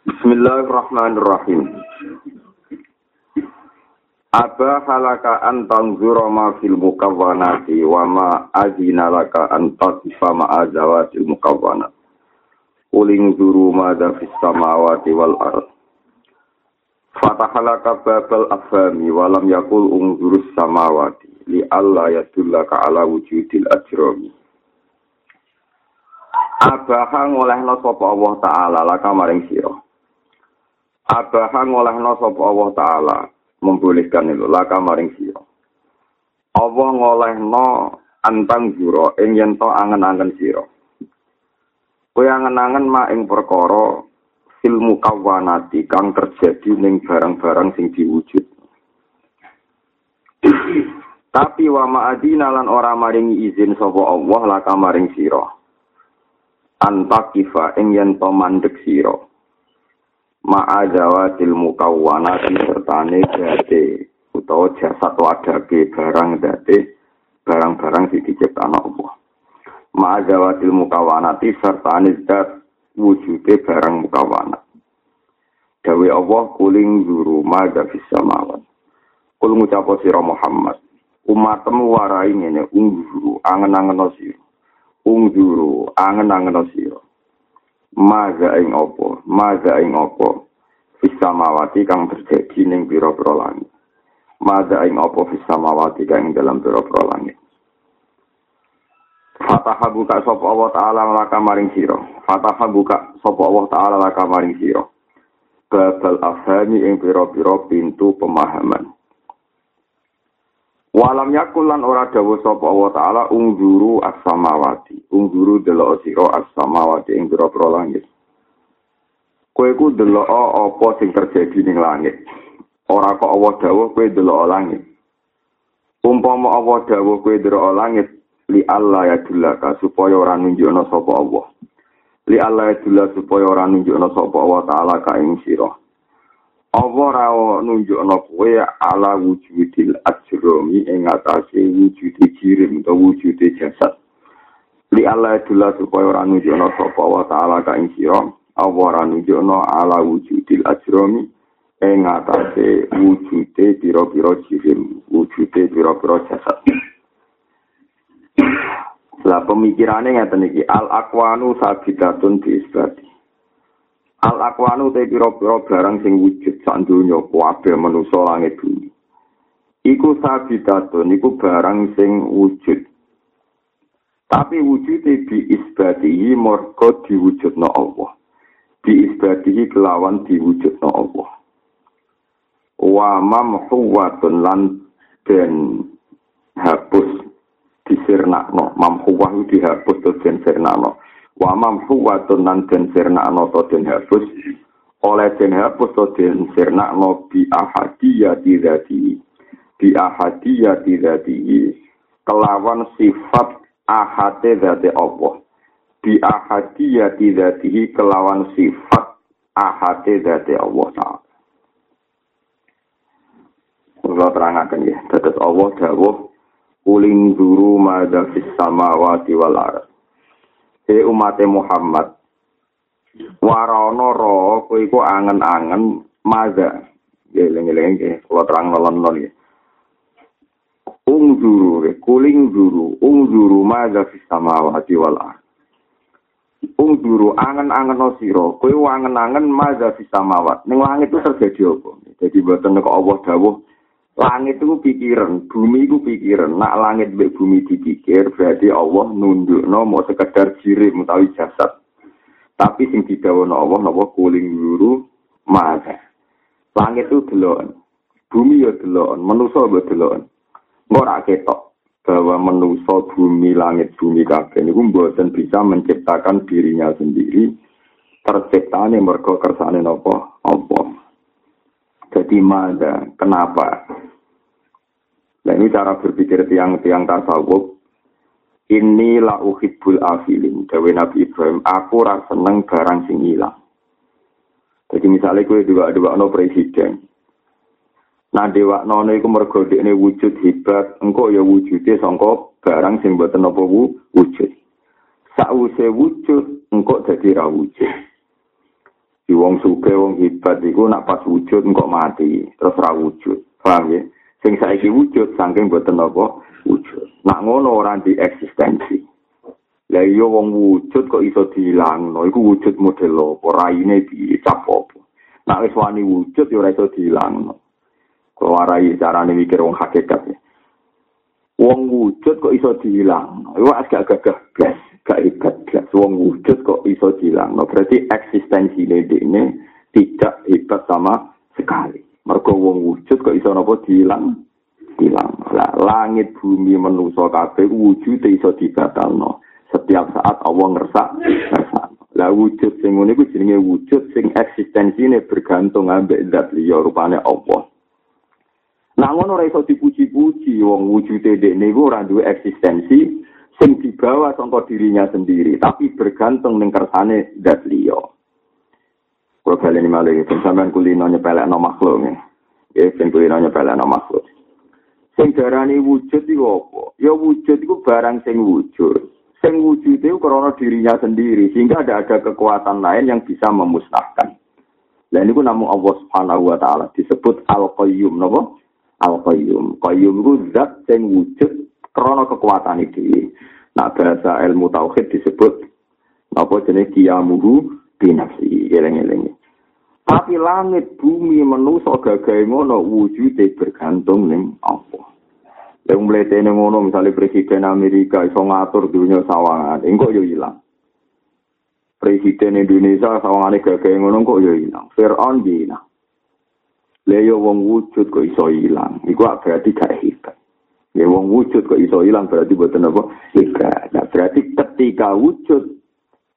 Bismillahirrahmanirrahim. Aba halaka an tanzura ma fil mukawwanati wa ma azina laka an tatifa ma azawatil mukawwanat. Uling zuru ma da fis samawati wal ard. Fatahalaka babal afami wa lam yakul ungzurus samawati li alla yadullaka ala wujudil ajrami. Abaha ngolehno sapa Allah taala laka maring. Abaha ngolehno sapa Allah taala membolehkan itu laka maring sira. Allah ngolehno antang juro ing yen to angen-angen sira. Kowe angen-angen ma ing perkara ilmu kawanati kang terjadi ning barang-barang sing diwujud. Tapi wa ma'adina lan ora maringi izin sapa Allah laka maring sira. Antakifa ing yen to mandek sira. Ma'ajawatil mukawwanati sertane date utawa jasad wadake barang date barang-barang sing diciptakno Allah. Ma'ajawatil mukawwanati sertane zat wujude barang mukawanat. Dawe Allah kuling zuru maga fis samawat. Kul ngucapo sira Muhammad, umatmu warai ngene ungguru angen-angen sira. Ungguru angen-angen sira. Maga ing apa? Maga ing apa? Fis samawati kang terjadi ning pira-pira langit. Maga ing apa fis samawati kang dalam pira-pira langit. Fataha buka sapa Allah taala laka maring sira. Fataha buka sapa Allah taala laka maring sira. Babal afhami ing pira-pira pintu pemahaman. Walam yakul lan ora dawuh sapa Allah taala ungguru as-samawati. Ungguru delok sira as-samawati ing pira-pira langit. Kowe ku delok apa sing terjadi ning langit. Ora kok Allah dawuh kowe delok langit. Umpama Allah dawuh kowe delok langit, li Allah ya dulaka supaya ora nunjukno sapa Allah. Li Allah ya dulaka supaya ora nunjukno sapa Allah taala ka ing sira. Allah ora nunjukno kowe ala wujudil ajromi ing atase wujude jirim utawa wujude jasad. Li Allah ya dulaka supaya ora nunjukno sapa Allah taala ka ing sira. Allah ora nunjukno ala wujudil ajromi ing atase wujude pira-pira jirim, wujude pira-pira jasad. Lah pemikirannya ngeten iki al akwanu sabidatun bi isbati. Al akwanu te pira-pira barang sing wujud sak donya kabeh manusa langit bumi. Iku sabidatun iku barang sing wujud. Tapi wujude bi isbatihi mergo diwujudna Allah. Bi isbatihi kelawan diwujudna Allah. Wa mamhuwatun lan den hapus disirnakno mamhuwah dihapus to den sirnakno wa mamhuwatun nan den sirnakno to den hapus. Oleh den hapus to den sirnakno bi ahadiyati dzati bi ahadiyati dzati kelawan sifat ahate dzati Allah. Bi ahadiyati dzati kelawan sifat ahate dzati Allah taala. Kalau terangkan ya, tetes Allah dawuh Kuling duru mada fis samawati wal ard. de umate Muhammad. Warana ra kowe iku angen-angen maza. Ya lengeleng ke kula terang nolon-nolon ya unzuru kuling zuru unzuru maza fi samawati wal unzuru angen-angen sira kowe angen-angen maza fi samawat. Ning langit itu terjadi apa? Dadi mboten kok Allah dawuh langit itu pikiran, bumi itu pikiran. Nak langit be bumi dipikir, berarti Allah nundukno mau sekedar jirim utawi jasad. Tapi sing didawono Allah napa kuling guru mata. Langit itu delon, bumi ya delon, manusa ya delon. Ora ketok bahwa manusa bumi langit bumi kabeh niku mboten bisa menciptakan dirinya sendiri. Terciptane mergo kersane napa? Allah. Jadi mana? Kenapa? Nah ini cara berpikir tiang-tiang tasawuf. Ini la uhibbul afilin. Dawe Nabi Ibrahim, aku rasa seneng barang sing hilang. Jadi misalnya gue juga dua no presiden. Nah dewa nono iku mergo ini wujud hebat, engkau ya wujudnya sangka barang sing mboten apa wujud. Sause wujud engkau jadi ra wujud. Di wong suge, wong hebat iku nak pas wujud kok mati, terus ra wujud. Paham ya? Sing saiki wujud saking boten apa wujud. Nak ngono ora di eksistensi. Lah iya wong wujud kok iso dilangno, iku wujud model apa? Raine dicap apa? Nak wis wani wujud ya ora iso dilangno. Kalau warai carane mikir wong hakikat ya. Wong wujud kok iso dihilang. Iku agak gagah blas, gak hebat blas. Wong wujud kok iso dihilang. No, berarti eksistensi ini tidak hebat sama sekali. Mergo wong wujud kok iso napa dihilang? Hilang. Lah, langit bumi manusa kabeh wujud iso dibatalno. Setiap saat Allah ngersak, ngersak. Lah wujud sing ngene iku jenenge wujud sing eksistensine bergantung ambek zat liya rupane Allah. Nah ngono ora iso dipuji-puji wong wujude dekne iku ora duwe eksistensi sing dibawa sangka dirinya sendiri, tapi bergantung ning kersane zat liya. Kulo baleni malih iki sampean kulino nyepelekno makhluk nggih. Ya sing kulino nyepelekno makhluk. Sing darani wujud iku apa? Ya wujud iku barang sing wujud. Sing wujud itu karena dirinya sendiri, sehingga ada ada kekuatan lain yang bisa memusnahkan. Dan ini namun Allah Subhanahu wa taala disebut Al-Qayyum, napa? Al-Qayyum. Qayyum itu zat yang wujud karena kekuatan itu. Nah, bahasa ilmu tauhid disebut apa jenis kiamuhu binafsi. Eleng-eleng. Tapi langit, bumi, manusia gagai ngono wujudnya bergantung ning apa. Yang mletene ngono misalnya presiden Amerika iso ngatur dunia sawangan, engko yo ilang. Presiden Indonesia sawangane gagai ngono kok yo ilang. Fir'aun ilang. Leyo wong wujud kok iso ilang. Iku berarti gak hebat. Ya wong wujud kok iso ilang berarti buatan apa? Hebat. Nah, berarti ketika wujud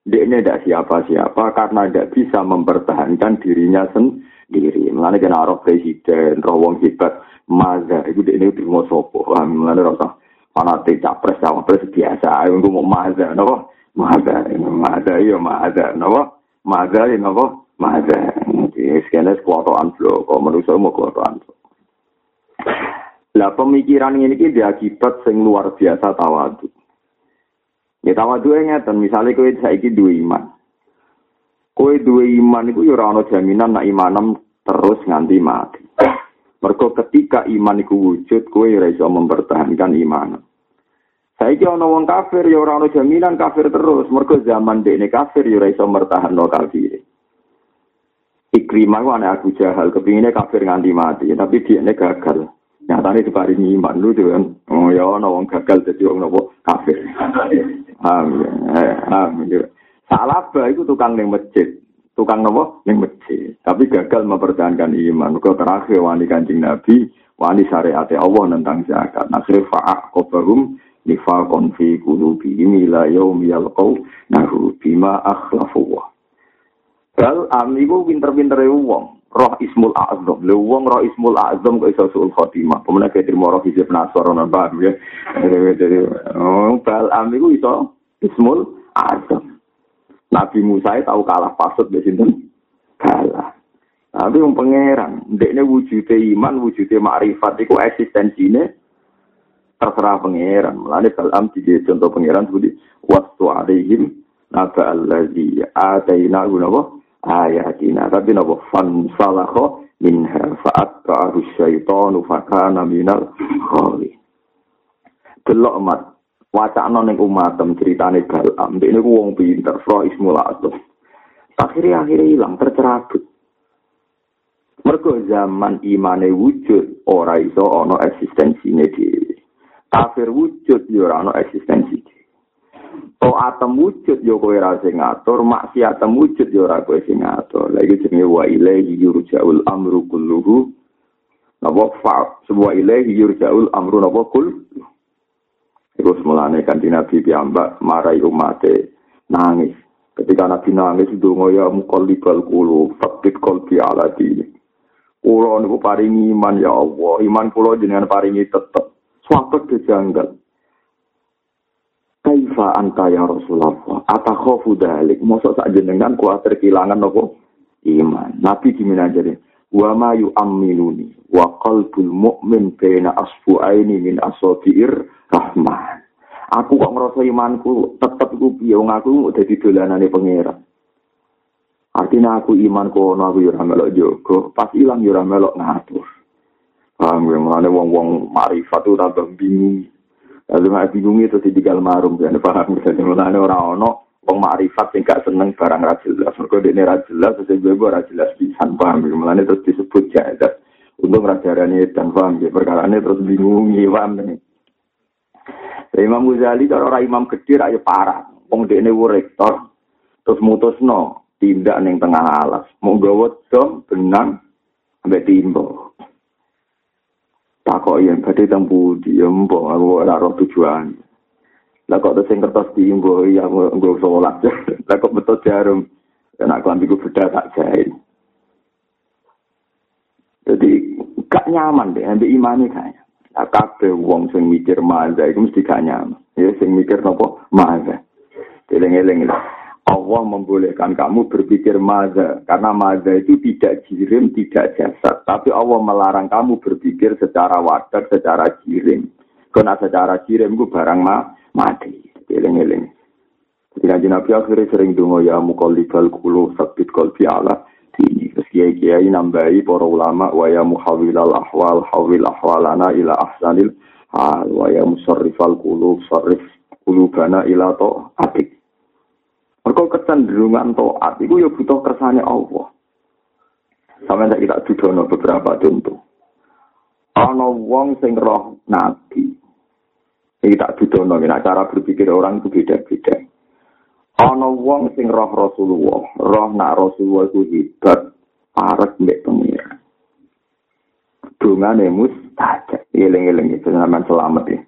dia ini tidak siapa-siapa karena tidak bisa mempertahankan dirinya sendiri. Mengenai kena roh presiden, roh wong hebat, maza, itu dia ini terima sopo. Mengenai rasa fanatik capres, capres biasa. Aku mau maza, nopo? Maza, maza, iya maza, nopo? Maza, iya nopo? Maza. Sekiannya sekuatoan flow, kok manusia mau kuatoan flow. Lah pemikiran ini dia akibat sing luar biasa tawadu. Ya tawadu ngeten, misalnya kowe saiki duwe iman. Kowe duwe iman iku ya ora ana jaminan nak imanem terus nganti mati. Mergo ketika iman iku wujud, kowe ora iso mempertahankan iman. Saiki ana wong kafir ya ora ana jaminan kafir terus, mergo zaman dekne kafir ya ora iso mertahanno kafir. Ikrimah ku Abu Jahal, kepinginnya kafir nganti mati, tapi dia gagal. Nyatanya diparingi iman lu. Oh ya, ana wong gagal jadi wong nopo kafir. Amin. Salaba itu tukang ning masjid. Tukang nopo ning masjid. Tapi gagal mempertahankan iman. Kau terakhir wani kancing Nabi, wani syariat Allah tentang zakat. Nasir fa'ak kobahum nifakon fi qulubihim ila yaum yalqau nahu bima akhlafu Bal amiku pinter-pinter wong. Roh Ismul Azam. Lha wong Roh Ismul Azam kok iso suul khotimah. Pemene ke trimo roh nasor ana paham ya. Jadi oh bal amiku iso Ismul Azam. Nabi Musa tahu kalah pasut di sinten? Kalah. Tapi wong pangeran, ndekne wujude iman, wujude makrifat iku eksistensine terserah pangeran. Mulane Balam di contoh pangeran seperti wastu alaihim naba allazi ataina gunawa ayatina tapi napa fan salakho minha fa'at ka'arus syaitanu fakana minal khali delok mat wacana ning umatem ceritane galam ini wong pinter fro ismul azam akhirnya akhirnya hilang tercerabut. Mergo zaman imane wujud ora iso ana eksistensine dhewe. Kafir wujud yo ora ana eksistensi To atem wujud yo kowe ra sing ngatur, maksiat wujud yo ora kowe sing ngatur. Lah iki jenenge wa ilaihi yurja'ul amru kulluhu. Napa fa sebuah ilahi yurja'ul amru napa kul. Iku semulane kan di Nabi piyambak marai umate nangis. Ketika Nabi nangis donga ya muqallibal qulub, fakit qalbi ala dini. Kulo niku paringi iman ya Allah, iman kulo jenengan paringi tetep. Suatu kejanggal. Kaifa anta ya Rasulullah? Atakhofu dalik. Masa sak jenengan kuatir kehilangan nopo? Iman. Nabi gimana jadi? Wa ma yu'amminuni. Wa qalbul mu'min baina asfu'aini min asofi'ir rahman. Aku kok ngerasa imanku tetep ku piye wong aku dadi dolanane pangeran. Artinya aku iman kono aku yo ora melok jogo, pas ilang yo ora melok ngatur. Paham ya, mulane wong-wong marifat tambah bingung. Lalu nggak bingung itu di digal marum, ya paham ya. Mulane ora ono wong marifat sing gak seneng barang ra jelas. Mergo dekne ra jelas, terus gue ora jelas pisan, paham ya. Mulane terus disebut jahat. Untung ra darane dan paham ya, perkara terus bingung, paham ya. Imam Ghazali kalau orang imam gede rakyat parah. Wong dekne rektor terus mutusno tindak ning tengah alas. Mau gawa dom benang ambek timbo. Takok yen badhe ya mbok aku ora roh tujuan. Lah kok sing kertas timbo ya nggo salat. Lah kok betul jarum. Aku ambil beda tak jahit. Jadi gak nyaman deh ambil imane kayaknya. Nah, kabeh wong sing mikir maza itu mesti gak nyaman. Ya sing mikir nopo maza. Eling-eling lah. Allah membolehkan kamu berpikir maza. Karena maza itu tidak jirim, tidak jasad. Tapi Allah melarang kamu berpikir secara wadah, secara jirim. Karena secara jirim itu barang ma mati. Eling-eling. Jadi nanti Nabi akhirnya sering dungo ya mukolibal kulu sabit kolbi Allah. Ini terus kiai kiai nambahi para ulama wa ya muhawilal ahwal hawil ahwalana ila ahsanil hal wa ya musarrifal qulub sarrif qulubana ila to Mereka kecenderungan to'at itu ya butuh kersane Allah. Sampai tak kita dudono beberapa contoh. Ana wong sing roh nabi. Iki tak dudono, nah, cara berpikir orang itu beda-beda. Ana wong sing roh Rasulullah, roh nak Rasulullah itu hebat, parek mbek pengira. Dungane mustajab. Eling-eling itu sampean selamat ya.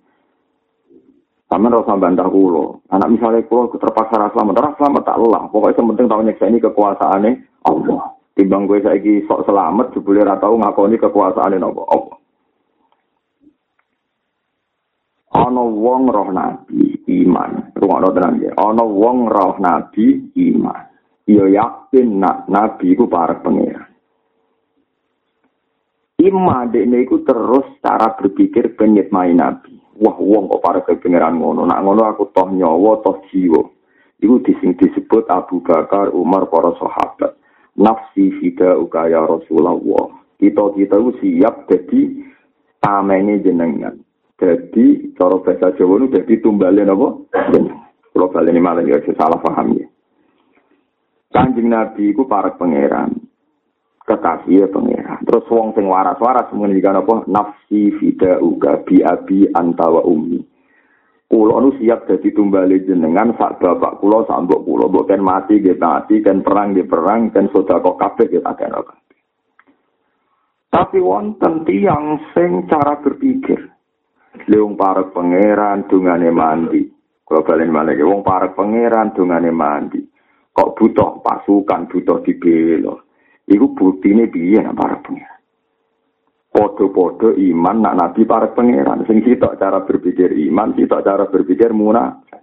Sama rasa bantah kulo. Anak misalnya kulo terpaksa rasa selamat, rasa selamat tak lelah. Pokoknya yang penting tahu nyeksa ini kekuasaannya Allah. Timbang gue saya sok selamat, jebule ratau ngakoni kekuasaannya Allah. Allah. Ana wong roh nabi iman. Rungokno tenan ya. Ana wong roh nabi iman. Yo yakin nak nabi ku para pangeran. Iman dekne iku terus cara berpikir penyet main nabi. Wah wong kok para kepengeran ngono. Nak ngono aku toh nyawa toh jiwa. Iku dising disebut Abu Bakar Umar para sahabat. Nafsi fida ukaya Rasulullah. Kita kita itu siap jadi tamene jenengan. Jadi cara bahasa Jawa itu jadi tumbalin apa? Kalau kalian ini malah ya salah paham ya. Kanjeng Nabi itu para pangeran. Kekasih ya pengira. Terus wong sing waras-waras mengendikan apa nafsi fida uga bi abi antawa umi. Kulo nu siap jadi tumbali jenengan sak bapak kulo sak mbok kulo mbok kan mati nggih mati kan perang nggih perang kan sedekah kabeh nggih tak Tapi wonten tiyang sing cara berpikir. Leung para pangeran dungane mandi. Kalau balen malah wong para pangeran dungane mandi. Kok butuh pasukan, butuh dibelo. Iku ini piye nak para pengiran. Podo-podo iman nak nabi para pangeran. Sing sitok cara berpikir iman, sitok cara berpikir munafik.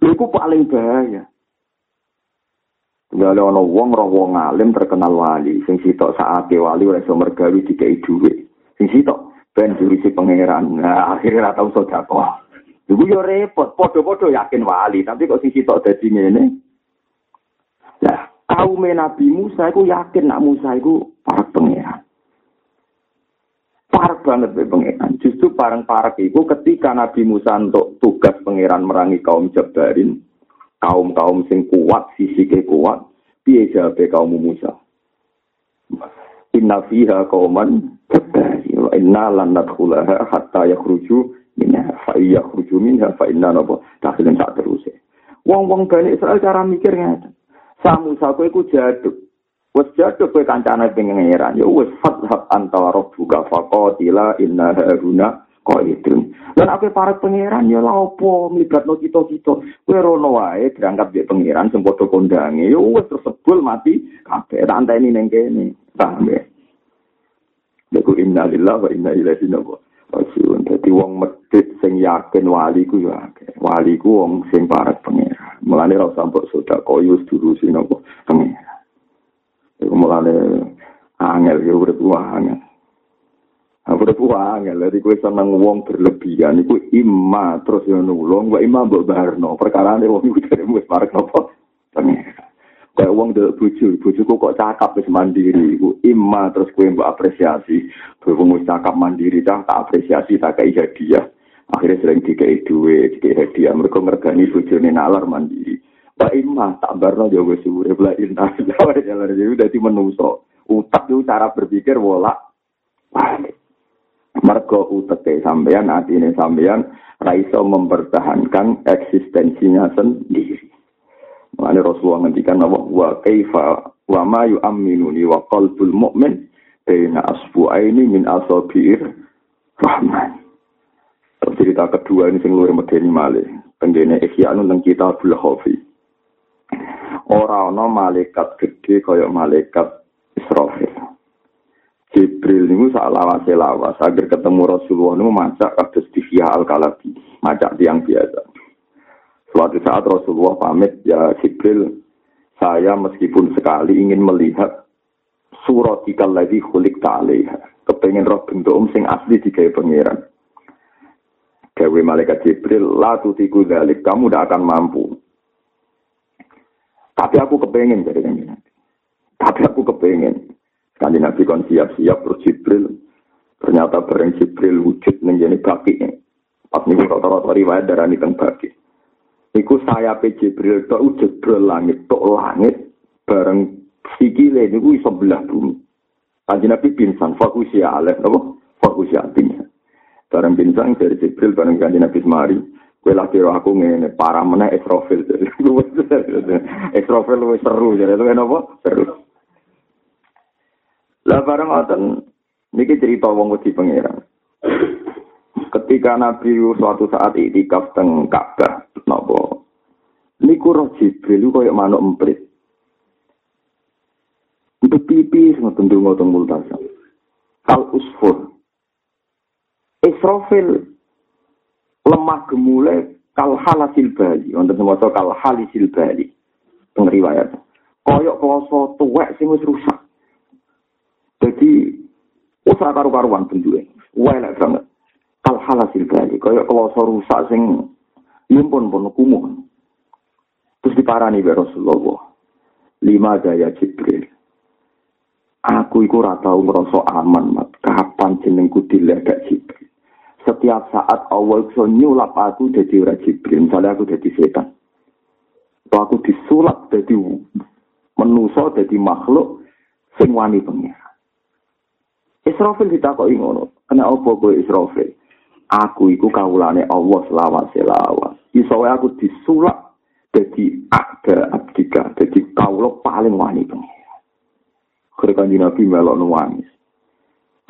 Iku paling bahaya. Tinggal ana wong roh wong alim terkenal wali, sing sitok saate wali oleh iso mergawi dikai dhuwit. Sing sitok ben jurisi pangeran. Nah, akhirnya tau sedekah. Iku yo repot, padha-padha yakin wali, tapi kok sing sitok dadi ngene. Nah, kaum Nabi Musa itu yakin nak Musa itu para pangeran. Parah banget be pangeran. Justru parang parah itu ketika Nabi Musa untuk tugas pangeran merangi kaum Jabarin, kaum kaum sing kuat, sisi ke kuat, piye jabe kaum Musa. Inna fiha kauman jabari wa inna lan nadkhulaha hatta yakhruju minha fa yakhruju minha fa inna takhilun sak terus. Wong-wong Bani Israel cara mikir Samu kowe iku jaduk. Wes jaduk kowe kancane pengeran. Ya wes fathab antara rabbuka faqatila inna haruna qaidun. Lan aku para pangeran ya lha opo mlibatno kita-kita. Kowe rono wae berangkat di pangeran sing padha. Ya wes tersebul mati kabeh. Tak anteni ning kene. Paham ya? Lagu inna lillahi wa inna ilaihi raji'un. Wong medhit sing yakin wali ku ya Wali ku wong sing parek pangeran. Mulane ora usah mbok sedekah koyo durusi napa pengira. Iku mulane angel yo urip angel. Aku udah tua angel, jadi gue seneng wong berlebihan, iku ima terus yang nulung, gue ima mbok barno, perkara ini wong itu dari gue parek nopo, pengira. Kayak wong delok bojo, bojoku kok cakap wis mandiri, iku imma terus kowe mbok apresiasi. Berhubung cakap mandiri cah tak apresiasi tak kei hadiah. Akhirnya sering dikei duit, dikei hadiah. Mereka ngergani bojone nalar mandiri. Pak imma tak barno yo wis urip la inna jalan jadi dadi menungso. Utak itu cara berpikir wolak. Mergo uteke sampean, atine sampean ra iso mempertahankan eksistensinya sendiri. Makanya Rasulullah ngendikan bahwa wa kaifa wa ma yu'minuni wa qalbul mu'min baina asbu'aini min asabi'ir rahman. Cerita kedua ini sing luwih medeni malih. Tenggene Ihyanun teng Kitabul Khafi. Ora ana malaikat gede kaya malaikat Israfil. Jibril niku sak lawase lawas agar ketemu Rasulullah niku macak kados divya al-kalabi, macak tiang biasa. Suatu saat Rasulullah pamit, ya Jibril, saya meskipun sekali ingin melihat surat ikal lagi kulik ta'alaiha. Kepengen roh bentuk um sing asli di gaya pangeran. Gawe malaikat Jibril, la tutiku dalik, kamu tidak akan mampu. Tapi aku kepengen jadi kan Tapi aku kepengen. Sekali Nabi kon siap-siap terus Jibril. Ternyata bareng Jibril wujud menjadi baki. Pas kalau tahu riwayat darah ini baki. Iku saya Jibril tok jebrol langit tok langit bareng sikile niku iso belah bumi. Kanjeng Nabi pingsan fokus ya alef napa? Fokus ya pingsan. Bareng pingsan dari Jibril bareng kanjeng Nabi semari. Kue lagi aku ngene para meneh Israfil. Israfil luwih seru jadi itu apa? Seru. Lah bareng ngoten niki cerita wong wedi pangeran. Ketika Nabi suatu saat iktikaf teng Ka'bah, napa? Niku roh Jibril kaya manuk emprit. Untuk pipi ngoten donga teng multasa. Kal usfur. Israfil lemah gemule kal halasil bali, wonten maca kal halisil bali. Teng riwayat. Koyok kloso tuwek sing wis rusak. Jadi usah karu-karuan bentuke. Welek banget. Al halasil bali kaya kloso rusak sing yumpun pun kumuh. Terus diparani be Rasulullah lima daya Jibril. Aku iku ora tau ngrasa aman mat. Kapan jenengku diledak Jibril? Setiap saat Allah iso nyulap aku dadi ora Jibril. Misalnya aku dadi setan. Atau aku disulap dadi menusa dadi makhluk sing wani pengira Israfil ditakoki ngono, kena apa kowe Israfil? Aku iku kawulane Allah selawase lawas. Iso aku disulak dadi ada abdika, dadi kawula paling wani pengira. Kira Nabi melok nangis.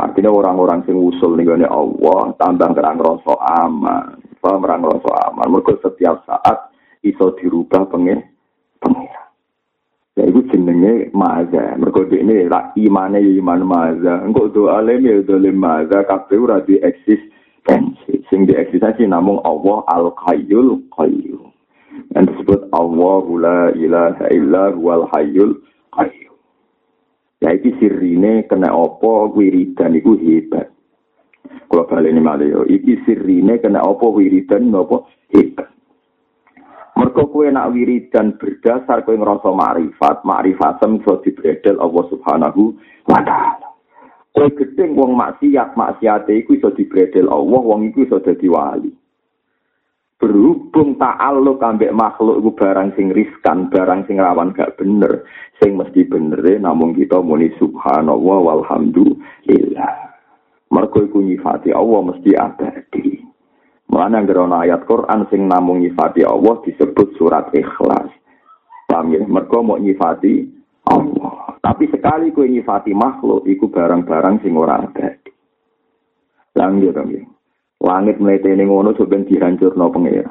Artinya orang-orang sing usul nih Allah tambah kerang rasa aman, paham kerang rasa aman. Mereka setiap saat iso dirubah pengen pengira. Ya itu jenenge maza. Mereka ini lah imane iman maza. Engkau doa lem doa maza. Kafe ura di eksis. Sing di eksistensi namun Allah al-qayyul qayyum. Yang disebut Allah la ilaha illa huwal hayyul qayyum. Ya iki sirine kena apa wiridan iku hebat. Kalau balik ini malah yo, iki sirine kena apa wiridan apa hebat. Mereka kue nak wiridan berdasar kue ngerasa makrifat, makrifat iso dibredel Allah Subhanahu wa taala. Kowe gedeng wong maksiat, maksiate iku iso dibredel Allah, wong iku iso dadi wali. Berhubung ta'alluq ambek makhluk iku barang sing riskan, barang sing rawan gak bener, sing mesti bener namun kita muni subhanallah walhamdulillah. Mergo iku nyifati Allah mesti abadi. Mulane anggere ana ayat Quran sing namung nyifati Allah disebut surat Ikhlas. Paham ya? Mergo mau nyifati Allah. Tapi sekali kue nyifati makhluk, iku barang-barang sing ora abadi. Langit ya. Langit ini ngono sebenarnya dihancur no pengira.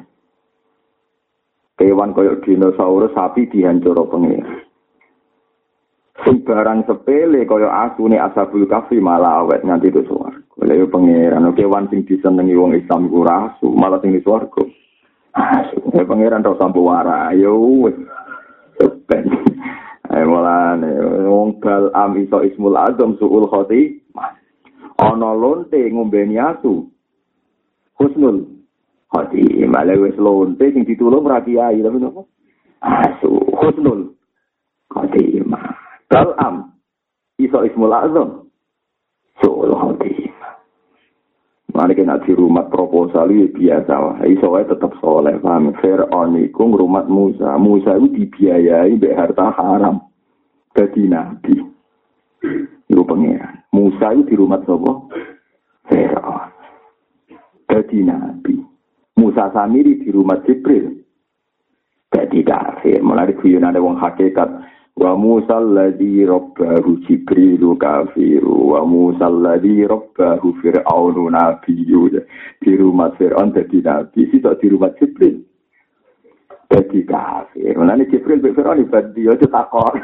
Kewan koyok dinosaurus sapi dihancur no pengira. Sing barang sepele koyok asu nih asabul kafi malah awet nganti itu suar. Kalau yo pangeran, kewan sing disenengi wong Islam ku rasu, malah sing di suarga. Asu, pangeran tau sampo warai, yo wes. Eh mulane wong bal am iso ismul azam suul khoti. Ana lonte ngombeni asu. Husnul khoti. Male wis lonte sing ditulung ra kiai tapi nopo? Asu husnul khotimah. Bal am iso ismul azam. Suul khotimah. Mane kena di rumah proposal itu biasa wah. Iso wae tetep soleh paham. Fir'aun iku ngrumat Musa. Musa itu dibiayai mbek harta haram. Dadi nabi. Iku pengiran. Musa itu di rumah sapa? Fir'aun. Dadi nabi. Musa Samiri di rumah Jibril. Dadi kafir. Mulai guyonan wong hakikat. Wa Musa alladhi rabbahu Jibrilu kafiru wa Musa alladhi rabbahu Fir'aunu nabiyyu di rumah Fir'aun jadi nabi situ di rumah Jibril. Jadi kafir. Nah ini Jibril di Fir'aun itu takor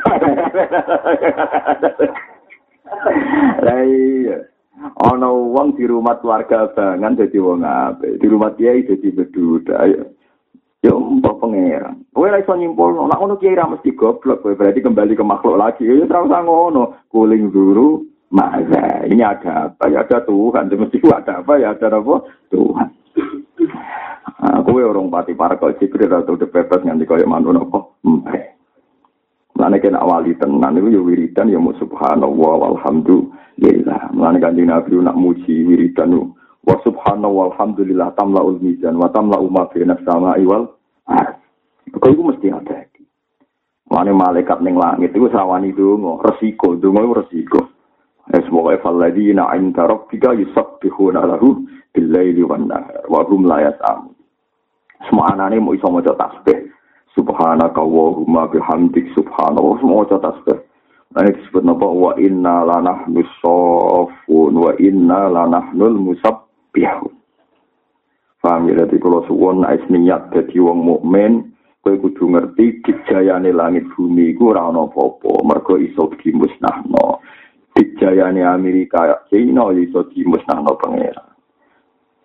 lah iya. Ono wong di rumah keluarga bangan jadi wong apa di rumah kiai jadi beduda Ya mbok pangeran. Kowe ora iso nyimpul, nek ngono kiai mesti goblok, kowe berarti kembali ke makhluk lagi. Ya ora usah ngono. Kuling dulu Masa ini ada apa? Ya ada Tuhan. Mesti ada apa? Ya ada apa? Tuhan. Nah, kowe orang pati para kau jibril atau bebas nganti yang mantu nopo. Mpe. Mulane kena wali tenan itu ya wiridan ya subhanallah walhamdulillah. Mulane kanjeng Nabi nak muji wiridan wa subhanallah walhamdulillah tamlaul mizan wa tamlau ma fi sama'i wal ard. Kau itu mesti ada. Mana malaikat ning langit itu sawani donga, resiko, donga itu resiko. Es semoga faladina inda rabbika yusabbihuna lahu bil-laili wan nahar wa hum la yas'am. Semua anane mau iso maca tasbih. Subhanaka wa bihamdik subhanallah semua maca tasbih. Ini disebut apa? Wa inna lanahnu sofun wa inna lanahnul musab bihu. Paham ya, jadi kalau suwon ais niat jadi wong mukmin, kowe kudu ngerti dijayane langit bumi iku ora ana apa-apa, mergo iso dimusnahno. Dijayane Amerika, China iso dimusnahno pangeran.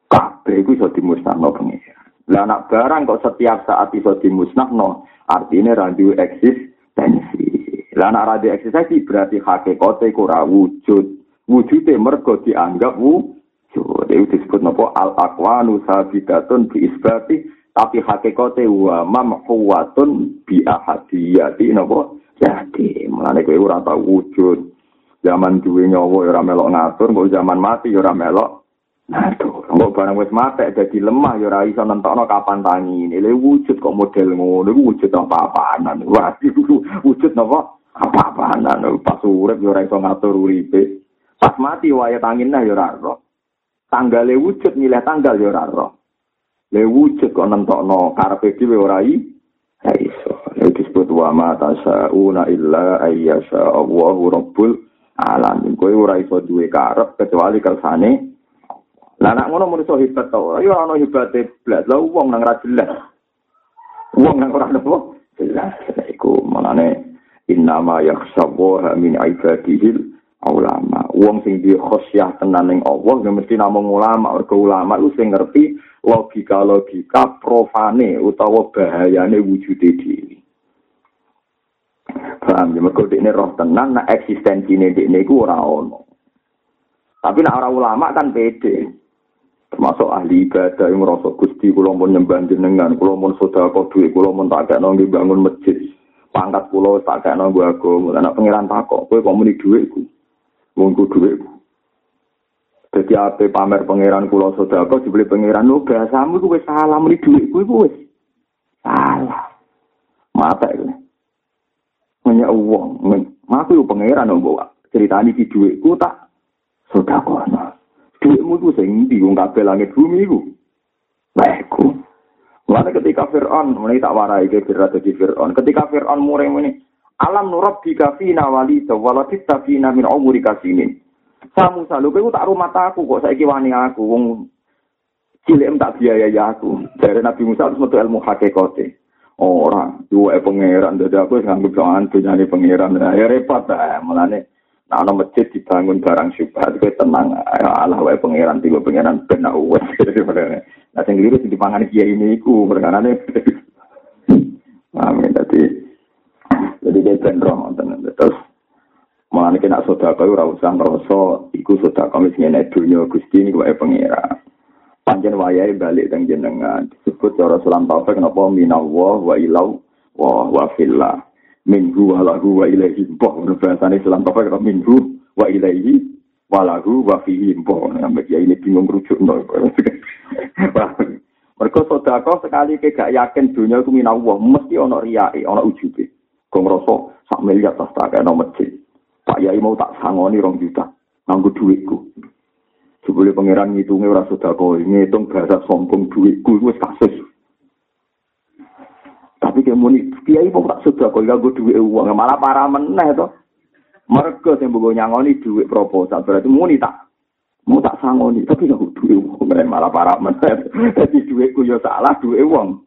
Kabeh iku iso dimusnahno pangeran. Lah anak barang kok setiap saat iso dimusnahno, artinya ra duwe eksistensi. Lah anak ra eksistensi berarti hakikate ora wujud. Wujude mergo dianggap wujud. Itu disebut nopo al akwanu sabidatun bi isbati tapi hakikate wa mamhuwatun bi ahadiyati nopo? Jadi mulane kowe ora tau wujud. Zaman duwe nyawa ora melok ngatur kok zaman mati ora melok ngatur. Kok barang wis mati dadi lemah ya ora iso nentokno kapan tangi. Ini wujud kok model ngono wujud apa-apaan wah wujud nopo? Apa-apaan pas urip ya ora iso ngatur uripe. Pas mati wae tangin nah ya ora tanggale wujud milih tanggal ya ora roh. Le wujud kok nentokno karepe dhewe ora iso. Ya disebut wa ma tasauna illa ayyasha Allahu rabbul alamin. Kowe ora iso duwe karep kecuali kersane Lah nek ngono menungso hebat to. Ya ora ono hebate blas. Lah wong nang ra jelas. Wong nang ora ono jelas. Iku menane innama yakhshabu min ibadihil ulama. Wong sing di khosyah tenan ning Allah ya mesti namung ulama. Mergo ulama lu sing ngerti logika-logika profane utawa bahayane wujude dhewe. Paham ya, mergo ini roh tenan, nah eksistensi ini ini ku ora ono. Tapi nak orang ulama kan pede. Termasuk ahli ibadah yang merasa gusti, kulo mau nyembah jenengan, kulo mau sodako duit, kulo mau tak kayak bangun masjid. Pangkat kulo tak kayak nonggi agama, anak pengiran takok, kue kok meni duitku. Wong kudu Dadi ape pamer pangeran kula sedekah dibeli pangeran lu bahasamu kuwi salah muni dhuwit kuwi wis salah. Mata iki. Menyek wong, maku yo pangeran mbok ceritani di dhuwitku tak sedekah. Dhuwitmu ku sing ndi wong kabeh langit bumi iku. Baikku. Lalu ketika Fir'aun, ini tak warai ke Fir'aun jadi Fir'aun. Ketika Fir'aun muring ini, Alam nurab bika fina walida waladita fina min umuri kasinin. Samu salu kowe tak rumah aku kok saiki wani aku wong cilik tak biaya aku. Dari Nabi Musa harus metu ilmu hakikate. Ora, duwe pangeran dadi aku nganggo jangan dunyane pangeran. Ya repot ta, mulane Nah, masjid dibangun barang syubhat kowe tenang. Allah wae pangeran tiba pangeran ben wes. Nah, sing keliru sing dipangani kiai ini iku perkarane. Amin. Dia benroh ngoten. Terus malah kena soda kau ora usah ngerasa iku kami sing enek dunya Gusti ini wae pengira. Panjen wayahe balik teng jenengan. Disebut cara salam taufik napa? Minallah wa ilau wa wa fillah. minggu walahu wa ilaihi. Mbah ngono bahasane Islam apa kira minggu wa ilaihi walahu wa fihi. Mbah ya ini bingung rujukno mereka sodako sekali ke gak yakin dunia itu minallah. Mesti ono riyai ono ujube kok ngerasa sak miliar tas tak kayak masjid Pak Yai mau tak sangoni rong juta nganggo duitku Sebelum pangeran ngitungnya ora sodako ngitung bahasa sombong duitku itu kasus Tapi kayak muni, kiai mau tak gak gue duit uang, malah parah meneh to. Mereka yang bawa nyangoni duit proposal, berarti muni tak mau tak sangoni, tapi gak duit uang, malah parah meneh. Jadi duitku ya salah, duit uang.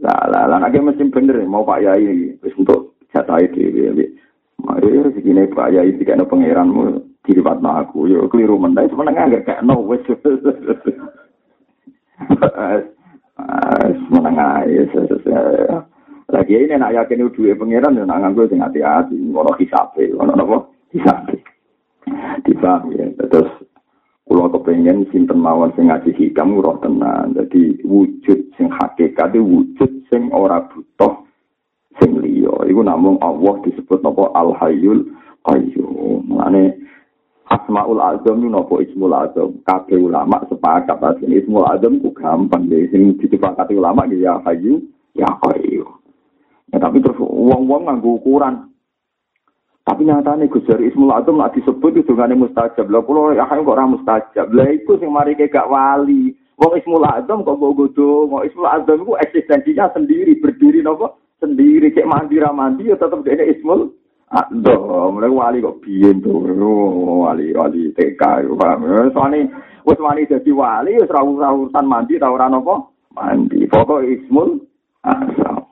Lah lah lah, nanti mesti bener mau Pak Yai, wis untuk jatah itu. Mari segini Pak Yai tiga no pangeranmu dilipat aku, yo keliru meneh, sebenarnya gak kayak no wes. menengah ya lagi ini nak yakin duit pangeran ya nak nganggo sing hati-hati. Ngono hisabe ngono napa hisabe. Dipaham ya. Terus kula kepengen sinten mawon sing ngaji hikam roh tenan. Dadi wujud sing hakikat wujud sing ora butuh sing iku namung Allah disebut napa al hayyul qayyum mane Asmaul Azam itu nopo Ismul Azam. Kabeh ulama sepakat bahwa Ismul Azam itu gampang deh. Sing disepakati ulama ya Hayu, ya Qayyum. Ya, tapi terus uang-uang nganggo ukuran. Tapi nyatanya Gus Jari Ismul Azam lah disebut itu dengan mustajab. Lah kalau ya kok orang mustajab. Lah itu sing mari gak wali. Wong Ismul Azam kok mbok godo. Wong Ismul Azam itu eksistensinya sendiri, berdiri nopo sendiri. Cek mandi ra mandi ya tetep dene Ismul Aduh, mereka wali kok biyen tuh, wali wali TK, paham? Soalnya, wes wali jadi wali, wes rawur rawuran mandi, rawuran apa? Mandi. Pokok Ismul Azam.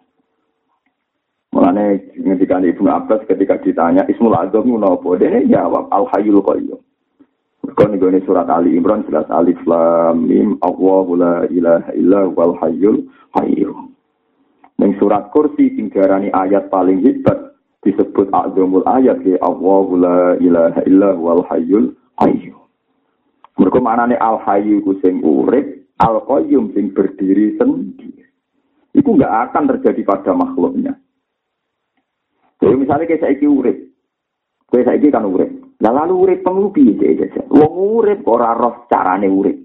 Mulane ketika Ibnu Abbas ketika ditanya Ismul Azam itu apa? Dia jawab Al Hayyul Qayyum. Kon ini surat Ali Imran jelas Alif Lam Mim Allahu la ilaha illa wal hayyul qayyum. Ning surat kursi sing ayat paling hebat disebut azamul ayat ya Allahu la ilaha illa wal hayyul qayyum. Mergo manane al hayyu ku sing al qayyum sing berdiri sendiri. Itu enggak akan terjadi pada makhluknya. Jadi misalnya kayak saya urip, saya kan urip. Nah lalu urip pengupi aja aja. Wong urip kok ora roh carane urip.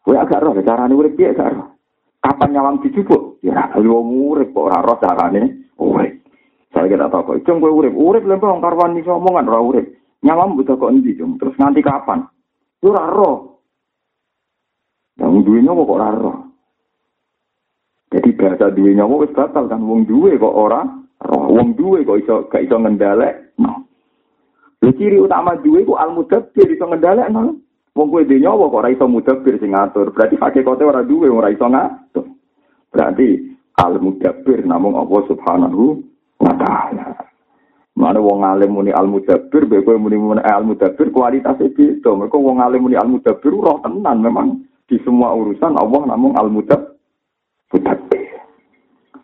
Kowe agak roh carane urip piye gak roh. Kapan nyawang dijupuk? Ya wong urip kok ora roh carane urip. Saya kira tahu kok, cung kowe urip, urip lha wong karwan iso omongan ora urip. Nyawang butuh kok endi, cung? Terus nganti kapan? Ora roh. Yang duwe nyawa kok ora roh. Jadi bahasa duwe nyawa wis batal kan wong duwe kok ora roh wong duwe kok iso gak iso ngendalek no. Ciri utama duwe ku al mudabbir iso ngendalek no. Wong dhewe nyawa kok ora iso mudabbir sing ngatur. Berarti hakikate ora duwe ora iso ngatur. Berarti al mudabbir namung Allah Subhanahu wa taala. Mana wong alim muni al mudabbir, be kowe muni muni al mudabbir kualitas beda. Mereka wong alim muni al mudabbir roh tenan memang di semua urusan Allah namung al mudabbir.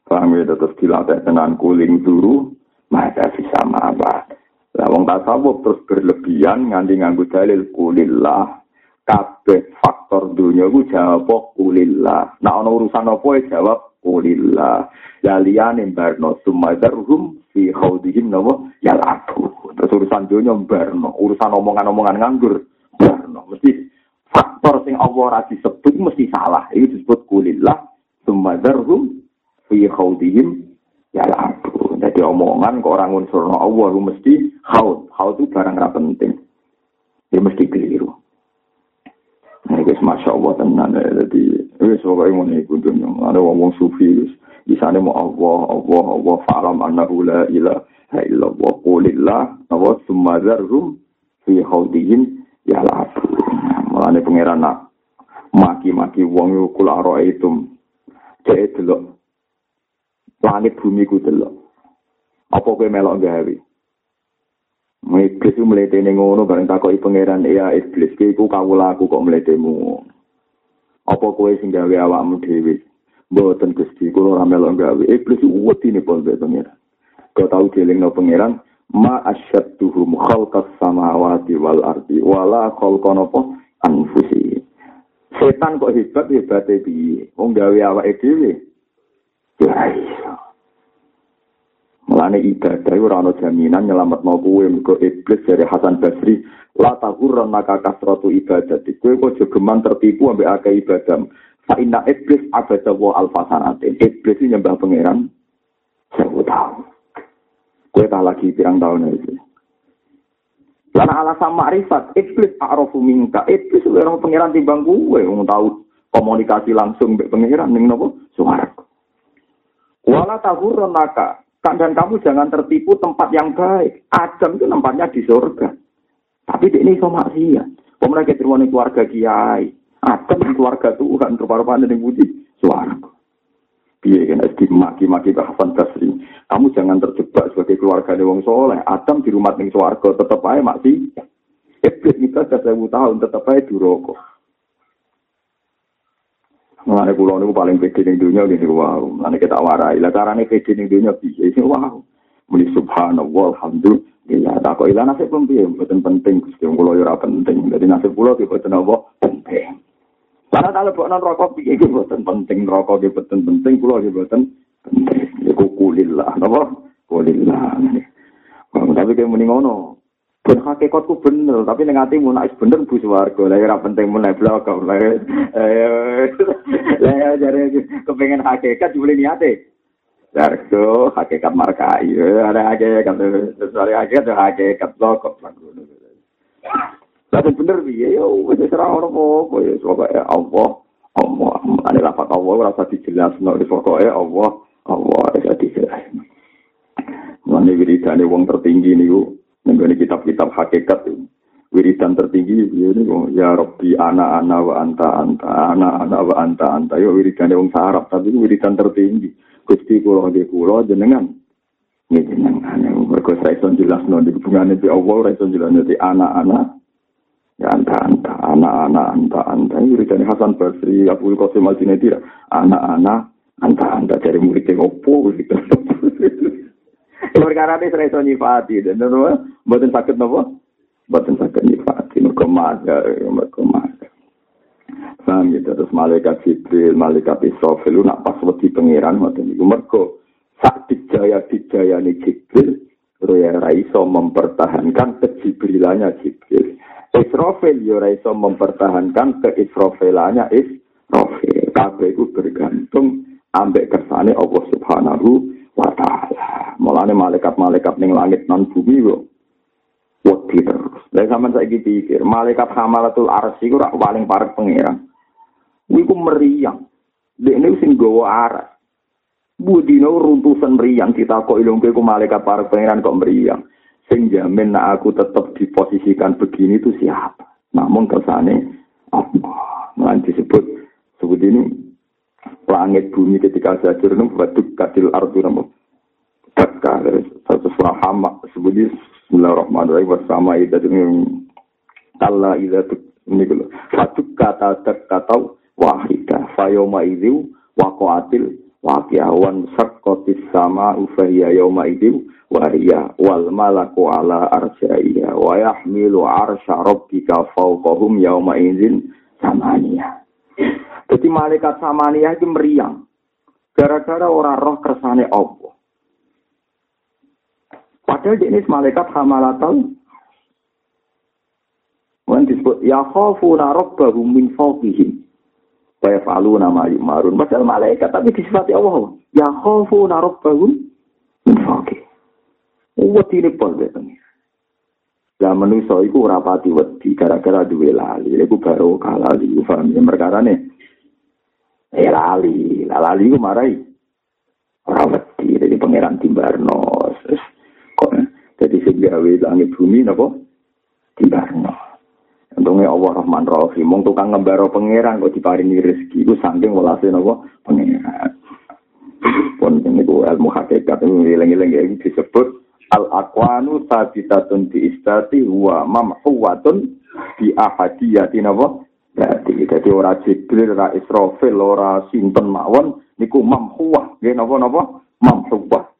Paham ya terus dilatih tenan kuling dulu, maka bisa apa. Lah wong tasawuf terus berlebihan nganti nganggo dalil kulillah. Kabeh faktor dunia ku jawab kulillah. Nah ana urusan apa ya jawab kulillah. Ya liyane barno sumadarhum fi khaudihim nawa ya laku. Terus urusan dunia barno, urusan omongan-omongan nganggur barno. Mesti faktor sing Allah ra disebut mesti salah. Itu disebut kulillah sumadarhum fi khawdihim ya labu. Jadi omongan kok orang unsur Allah mesti khawd. Khawd itu barang ra penting. Ya mesti keliru. Guys, masya Allah tenan ya. Jadi, wis pokoknya mau nih dunia. Ada ngomong sufi, wis. Di sana mau Allah, Allah, Allah, fa'alam annahu la ilaha illallah. Qulillah, Allah, summazarhum fi khawdihim ya labu. Mulanya pengeran nak maki-maki wong yu kula roh itu. Cek delok langit bumi ku delok. Apa kowe melok gawe? Iblis ku mletene ngono bareng takoki pangeran ya iblis ki iku kawula aku kok mletemu. Apa kowe sing gawe awakmu dhewe? Mboten Gusti, kula ora melok gawe. Iblis wedine pon pangeran. Kau tahu no pangeran, ma asyadduhum khalqas samawati wal ardi wala khalqan apa anfusi. Setan kok hebat hebate piye? Wong gawe awake dhewe. Ya iso. Mulane ibadah ora ana jaminan nyelametno kowe mergo iblis dari Hasan Basri la tahurran maka kasratu ibadah. Kowe kok jogeman tertipu ambek akeh ibadah. Fa inna iblis abada wa alfasanatin. Iblis ini nyembah pangeran sewu tahun. Kowe tak lagi pirang tahun itu. Karena alasan makrifat, iblis a'rafu minka. Iblis orang pangeran timbang kowe wong tahu komunikasi langsung mbek pangeran ning napa? Suara. Wala tahurran maka dan kamu jangan tertipu tempat yang baik. Adam itu tempatnya di surga. Tapi ini iso maksiat. Pemerintah keterima keluarga kiai. Adam di keluarga Tuhan. Rupa-rupa yang budi. Suara. Biar kan maki-maki bahasan Basri. Kamu jangan terjebak sebagai keluarga wong soleh. Adam di rumah ning suarga tetap aja maksiat. Iblis kita sudah tahun tetap aja duroko. Mengenai pulau ini paling pede di dunia gini wow. Mengenai kita warai. Lah caranya pede di dunia bisa ini wow. Muni subhanallah alhamdulillah. Tak kok ilah nasib pun piye mboten penting Gusti pulau ora penting. Jadi nasib pulau ki boten apa penting. Karena kalau non rokok piye ki boten penting rokok ki boten penting pulau ki boten penting. Iku kulillah napa? Kulillah. Tapi kayak muni ngono. Ben hakikatku bener, tapi ning atimu nek bener bu swarga. Lah ora penting mulai blok kok. Lah ya jare kepengin hakikat boleh niate. Darso hakikat markai. Ada hakikat, ada hakikat, ada hakikat blok. Tapi bener piye yo wis ora ono apa ya Allah. Allah, ane lafat Allah ora usah dijelasno wis pokoke Allah, Allah wis dijelasno. Mane wiridane wong tertinggi niku Nenggone kitab-kitab hakikat itu. Ya ini ya Rabbi ana ana wa anta anta ana ana wa anta anta. Yo wiridan wong Arab tapi wiridan tertinggi. Gusti kula nggih kula jenengan. Nggih jenengan mergo saya iso jelasno di hubungane di Allah ora iso jelasno di ana ana ya anta anta ana ana anta. Anta wiridan Hasan Basri Abu Qasim Al-Junaidi ana ana anta anta. Dari murid opo wiridan Perkara ini saya nyifati, dan itu buatan sakit nopo, buatan sakit mereka maga, mereka maga. Paham gitu, terus malaikat Jibril, malaikat Israfil, nak pas wedi pengiran, buatan itu mereka sak dijaya dijaya nih Jibril, ya raiso mempertahankan kejibrilannya Jibril. Israfil ya raiso mempertahankan keisrafilannya Israfil. Kabeh itu bergantung ambek kersane Allah Subhanahu wa ta'ala. Mulane malaikat-malaikat ning langit non bumi kok wedi terus. Lah sampean saiki pikir, malaikat hamalatul arsy ku paling parek pangeran. Kuwi ku meriang. Dekne sing gawa aras. Budino runtusan meriang kita kok ilung ku malaikat parek pangeran kok meriang. Sing jamin nak aku tetap diposisikan begini itu siapa? Namun kersane Allah. Mulai disebut sebut ini langit bumi ketika hancur itu baduk katil ardu nama dakka satu surah hama sebut Bismillahirrahmanirrahim. Bersama itu dengan kalla itu ini dulu baduk kata kata wahida. Fayoma itu wakoatil wakiawan sakotis sama ufahiyya yoma itu wahiyya wal malaku ala arsyaiya wa yahmilu arsya rabbika fawqahum yawma izin samaniya. Jadi malaikat samaniyah itu meriang. Gara-gara orang roh kersane Allah. Padahal ini malaikat hamalatal. Wan disebut ya khafuna rabbahum min fawqihim. Wa yaf'aluna ma yu'marun. Padahal malaikat tapi disifati Allah. Ya khafuna rabbahum min fawqihim. Wedi ini pol betulnya. Lah manusa iku ora pati wedi gara-gara duwe lali. Iku baru kalah di paham ya nih. Eh lali, lali ku marai. Pangeran gawe langit bumi napa? Timbarno. Untungnya Allah Rahman Rahim, mong tukang ngembaro pangeran kok diparingi rezeki, itu saking walase napa pangeran. Pun ini ilmu hakikat ini ngiling-ngiling disebut al akwanu sabitatun di istati wa mamhuwatun di ahadiyati napa berarti jadi ora jibril ora israfil ora sinten mawon niku mamhuwah nggih napa napa mamhuwah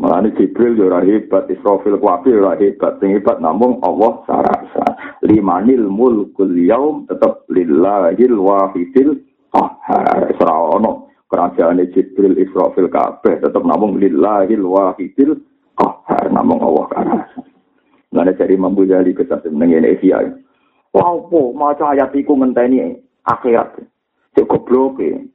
Mulane Jibril yo ora hebat, Israfil kuwi ora hebat, sing hebat namung Allah sarasa. Limanil mulkul yaum tetep lillahil wahidil qahhar. Ora kerajaan Jibril Israfil kabeh tetap namung lillahil wahidil qahar namung Allah kana. Ngene dari mampu jadi kesat meneng ini Asia. Wah, apa maca ayat iku ngenteni akhirat. Cek goblok e.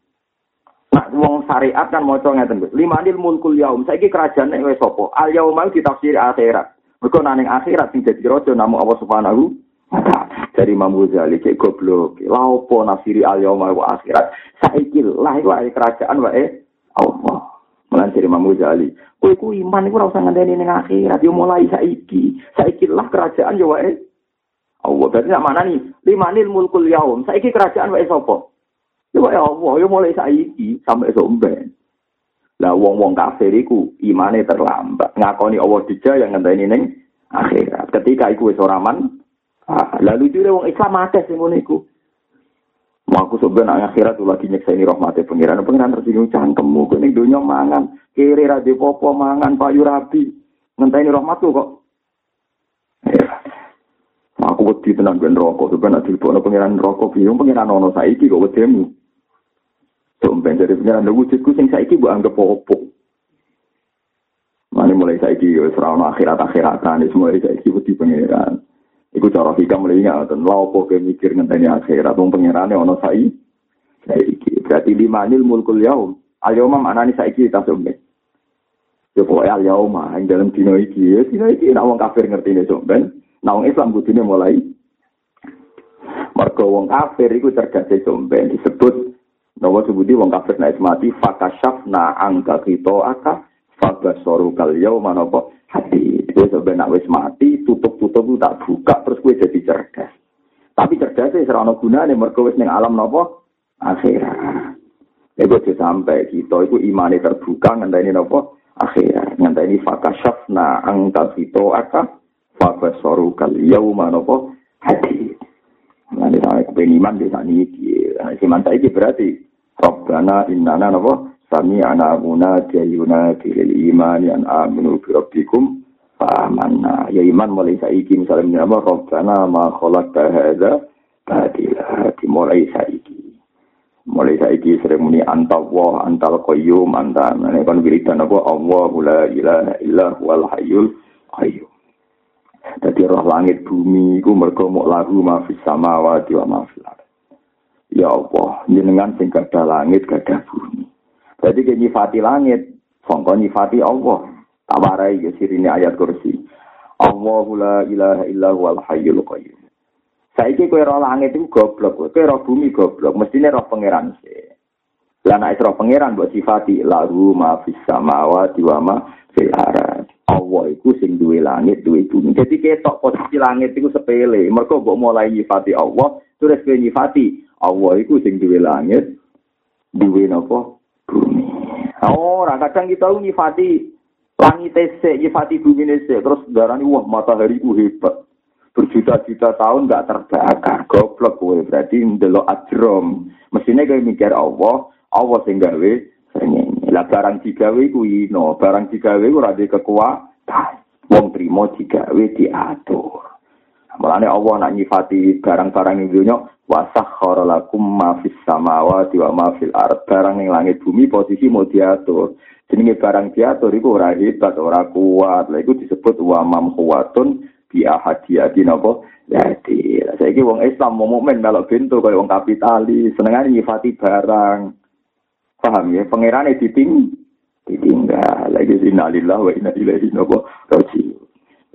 Nah, wong syariat kan maca ngeten Gus. Limanil mulkul yaum. Saiki kerajaan wis sapa? Al yaum ditafsir akhirat. Mergo nang akhirat sing dadi raja namung Allah Subhanahu dari Imam Ghazali cek goblok. Lah al yaum akhirat? Saiki lah iku kerajaan wae Allah. Mulan dari Imam Ghazali. Ku iman iku ora usah ngandani ning akhirat, yo mulai saiki. Saiki lah kerajaan yo wae Allah. Berarti sak mana nih? Limanil mulkul yaum. Saiki kerajaan wae sapa? Yo wae Allah, yo mulai saiki sampai somben. Lah wong-wong kafir iku imane terlambat. Ngakoni Allah dijaya yang ngenteni ning akhirat. Ketika iku wis ora man, ah, lalu jure wong Islam akeh sing ngono iku. Mau aku sebenarnya akhirat tuh lagi nyeksa ini rahmatnya pengiran. Pengiran tersinggung cangkemmu. Ini dunia mangan. Kiri rade popo mangan payu rabi. Ngentah ini tuh kok. Ya. Aku wedi tenang ben rokok. Sebenarnya dilipokno pengiran rokok. Bingung pengiran ono saiki kok wedemu. Sumpah jadi pengiran wujudku sing saiki bu anggap popo. Mana mulai saiki ya serana akhirat-akhiratan. Semua saiki wedi pengiran. Iku cara hikam mulai ingat, lha opo ke mikir ngenteni akhirat, wong pangerane ana sai. Saiki berarti limanil mulkul yaum. Al yauma maknane saiki ta sombe. Yo pokoke al yauma ing dalam dino iki, ya dino iki nek wong kafir ngertine somben, nek wong Islam kudune mulai Mergo wong kafir iku cerdas somben disebut Nawa sebuti wong kafir naik mati fakashafna angka kita aka fabasoru kal yauma napa hati. Kowe sebenarnya wis mati, tutup-tutup tak buka terus kowe jadi cerdas. Tapi cerdas wis ora ono gunane mergo wis ning alam napa? Akhirat. Ego sampai kita itu imane terbuka ngenteni napa? Akhirat. Ngenteni fakashafna angka fito aka fabasaru kal yauma napa? Hati. Nanti saya kepengen iman di sana ini. Iman saya ini berarti Rabbana innana napa? Sami ana muna jayuna dilil iman yang aminu bi rabbikum Pamanna ya iman mulai saiki misalnya nama Rabbana ma khalaqta hadza badila dimulai saiki. Mulai saiki sering muni antal wa antal qayyum anta ini kan wiridan apa? Allah la ilaha illa wal hayyul qayyum. Dadi roh langit bumi iku mergo lagu ma fis samawati wa ma fil Ya Allah, jenengan sing gadah langit gadah bumi. Jadi nyifati langit, sangka nyifati Allah. Tak warai ya sirine ayat kursi. Allahu la ilaha illa huwal hayyul qayyum. Saiki kowe roh langit iku goblok, kowe roh bumi goblok, mestine roh pangeran sih. Lah nek roh pangeran mbok sifati lahu ma fis samawati wa ma fil arad. Allah iku sing duwe langit, duwe bumi. Jadi ketok posisi langit iku sepele. Mergo mbok mulai nyifati Allah, terus kowe nyifati Allah iku sing duwe langit, duwe napa? Bumi. Oh, kadang kita nyifati Langit sik, nyifati bumi sik, terus darani wah matahari ku hebat. Berjuta-juta tahun gak terbakar. Goblok kowe berarti ndelok ajrom. Mesine kowe mikir Allah, Allah sing gawe. Lah barang digawe ku ino, barang digawe ora di kekuatan. Wong trimo digawe diatur. Mulane Allah nak nyifati barang-barang ing dunya wa sakhkhara lakum ma fis samawati wa ma fil ard. Barang ning langit bumi posisi mau diatur. jenenge barang diatur iku ora hebat, ora kuat. Lha iku disebut wa mam kuwatun bi ahadiyati napa? Jadi, saiki wong Islam mau mukmin melok bintu kaya wong kapitalis, senengane nyifati barang. Paham ya? Pangerane diting ditinggal. Lagi innalillahi wa inna ilaihi raji'un.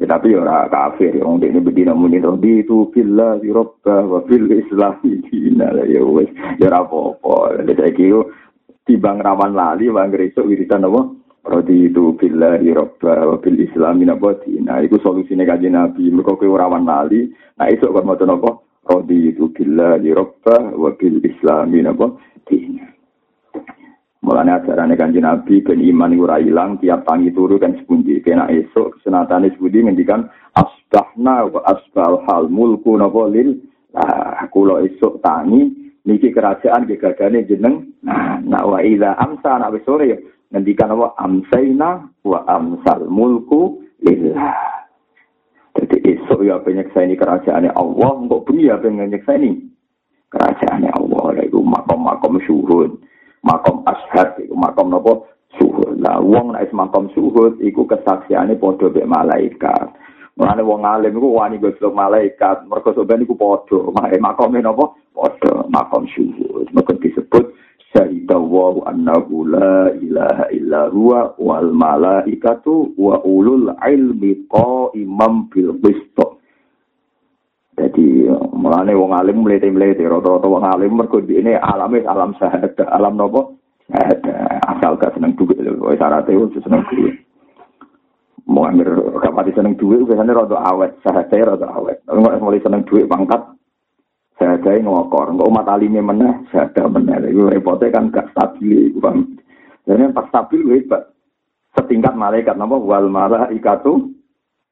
Ya, tapi ora kafir. Ya wong dene bedina muni to di tu billah di robba wa bil islam dina. Ya wis ya ora apa-apa. Saiki timbang rawan lali bang esuk wiridan apa? Rodi itu billahi robba wa bil islami napa dina. Iku solusine kanjeng Nabi. Mergo kowe rawan lali nah esuk kok maca napa? Rodi itu billahi robba wa bil islami napa dina Mulane ajarane kanjeng Nabi ben iman ora ilang tiap tangi turu kan sepundi? Kena esuk senatane sepundi ngendikan asbahna wa asbal hal mulku napa lil? Lah kula esuk tangi niki kerajaan gegagane jeneng nah nah wa ida amsa nak sore ya. Ngendikan apa? Amsaina wa amsal mulku lillah. Jadi esok ya banyak saya ini kerajaan Allah untuk bumi ya kerajaan Allah. Itu makom makom syurun makom ashad iku makom napa suhud. Lah wong nek makom suhud iku kesaksiane padha mek malaikat. Mulane wong alim iku wani goblok malaikat, mergo sampeyan iku padha, makome napa padha makom suhud. Maka disebut syahida wa annahu la ilaha illa huwa wal malaikatu wa ulul ilmi qaimam bil qisth. Jadi mulane wong alim mlete-mlete rata-rata wong alim mergo ini alame alam syahadat, alam nopo? Syahadat. Asal gak seneng duit lho, wis syaratnya wis seneng duit. Mau ambil kapati seneng duit biasanya rada awet, syahadat rada awet. Tapi mulai seneng duit pangkat syahadat ngokor. Untuk umat alimnya meneh, syahadat meneh. Itu repotnya kan gak stabil. Jadi pas stabil hebat. Setingkat malaikat napa wal malaikatu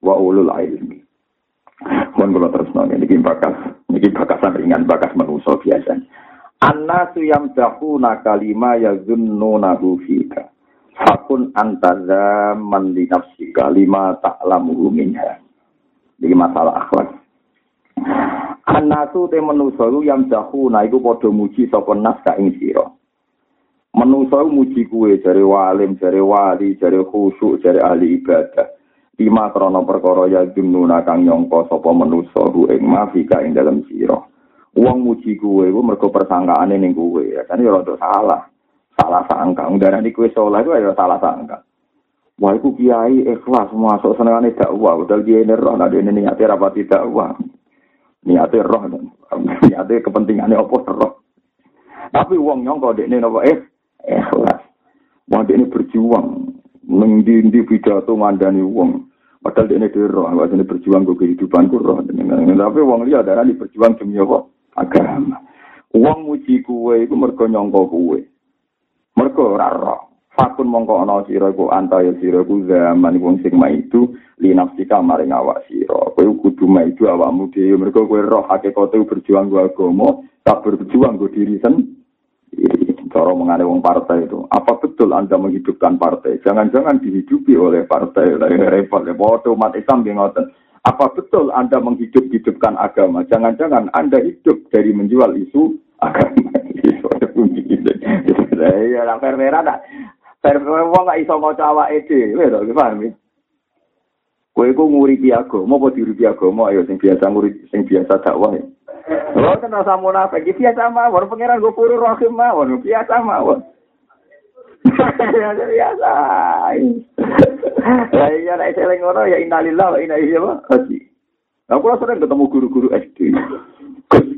wa ulul ilmi. Mohon kalau terus nanya, ini bakas, ini bakasan ringan, bakas manusia biasa. Anna suyam dahuna kalima ya zunnunahu fika. Fakun antaza man li nafsika lima ta'lamu minha. Ini masalah akhlak. Anasu te yang dahuna iku padha muji sapa nas ka ing sira. Manusa muji kuwe jare walim, jare wali, jare khusyuk, jare ahli ibadah. Lima krono perkara ya jumnuna kang nyangka sapa manusa hu ing mafika ing dalem sira. Wong muji kuwe iku mergo persangkaane ning kuwe. Ya kan ya rada salah. Salah sangka ndarani kuwe saleh kuwi ya salah sangka Wah, iku kiai ikhlas masuk senengane dakwah, udah dia ini roh, nah ini niatnya rapati dakwah, niatnya roh, niatnya kepentingannya apa roh. Tapi uang nyongko dek ini apa? Eh ikhlas, uang ini berjuang, ngendi-ndi pidato ngandani uang, Padahal dia ini roh, ini berjuang ke kehidupan roh. Tapi uang liya darah ini berjuang demi apa? Agama. Uang muji kue itu mergo nyongko kue. Mergo raro. Fakun mongko ana sira iku antaya sira ku zaman wong sing itu linafsika maring awak sira. Kowe kudu maidu awakmu dhewe mergo kowe roh hakikate berjuang go agama, tak berjuang go diri sendiri. Cara mengenai wong partai itu. Apa betul Anda menghidupkan partai? Jangan-jangan dihidupi oleh partai. Repot, repot. Umat Islam ngoten. Apa betul Anda menghidup-hidupkan agama? Jangan-jangan Anda hidup dari menjual isu agama. Ya, lah perwera tak. Perwera wong gak iso maca awake dhewe lho, paham ya? Kowe iku nguripi agama apa diuripi agama ayo sing biasa nguripi sing biasa dakwah. Lo kan rasa munafik, biasa mawon, pengiran gue puru rohim mawon, biasa mawon. biasa. Ya iya, nek seling ngono ya innalillah wa inna ilaihi raji'un. Aku sering ketemu guru-guru SD.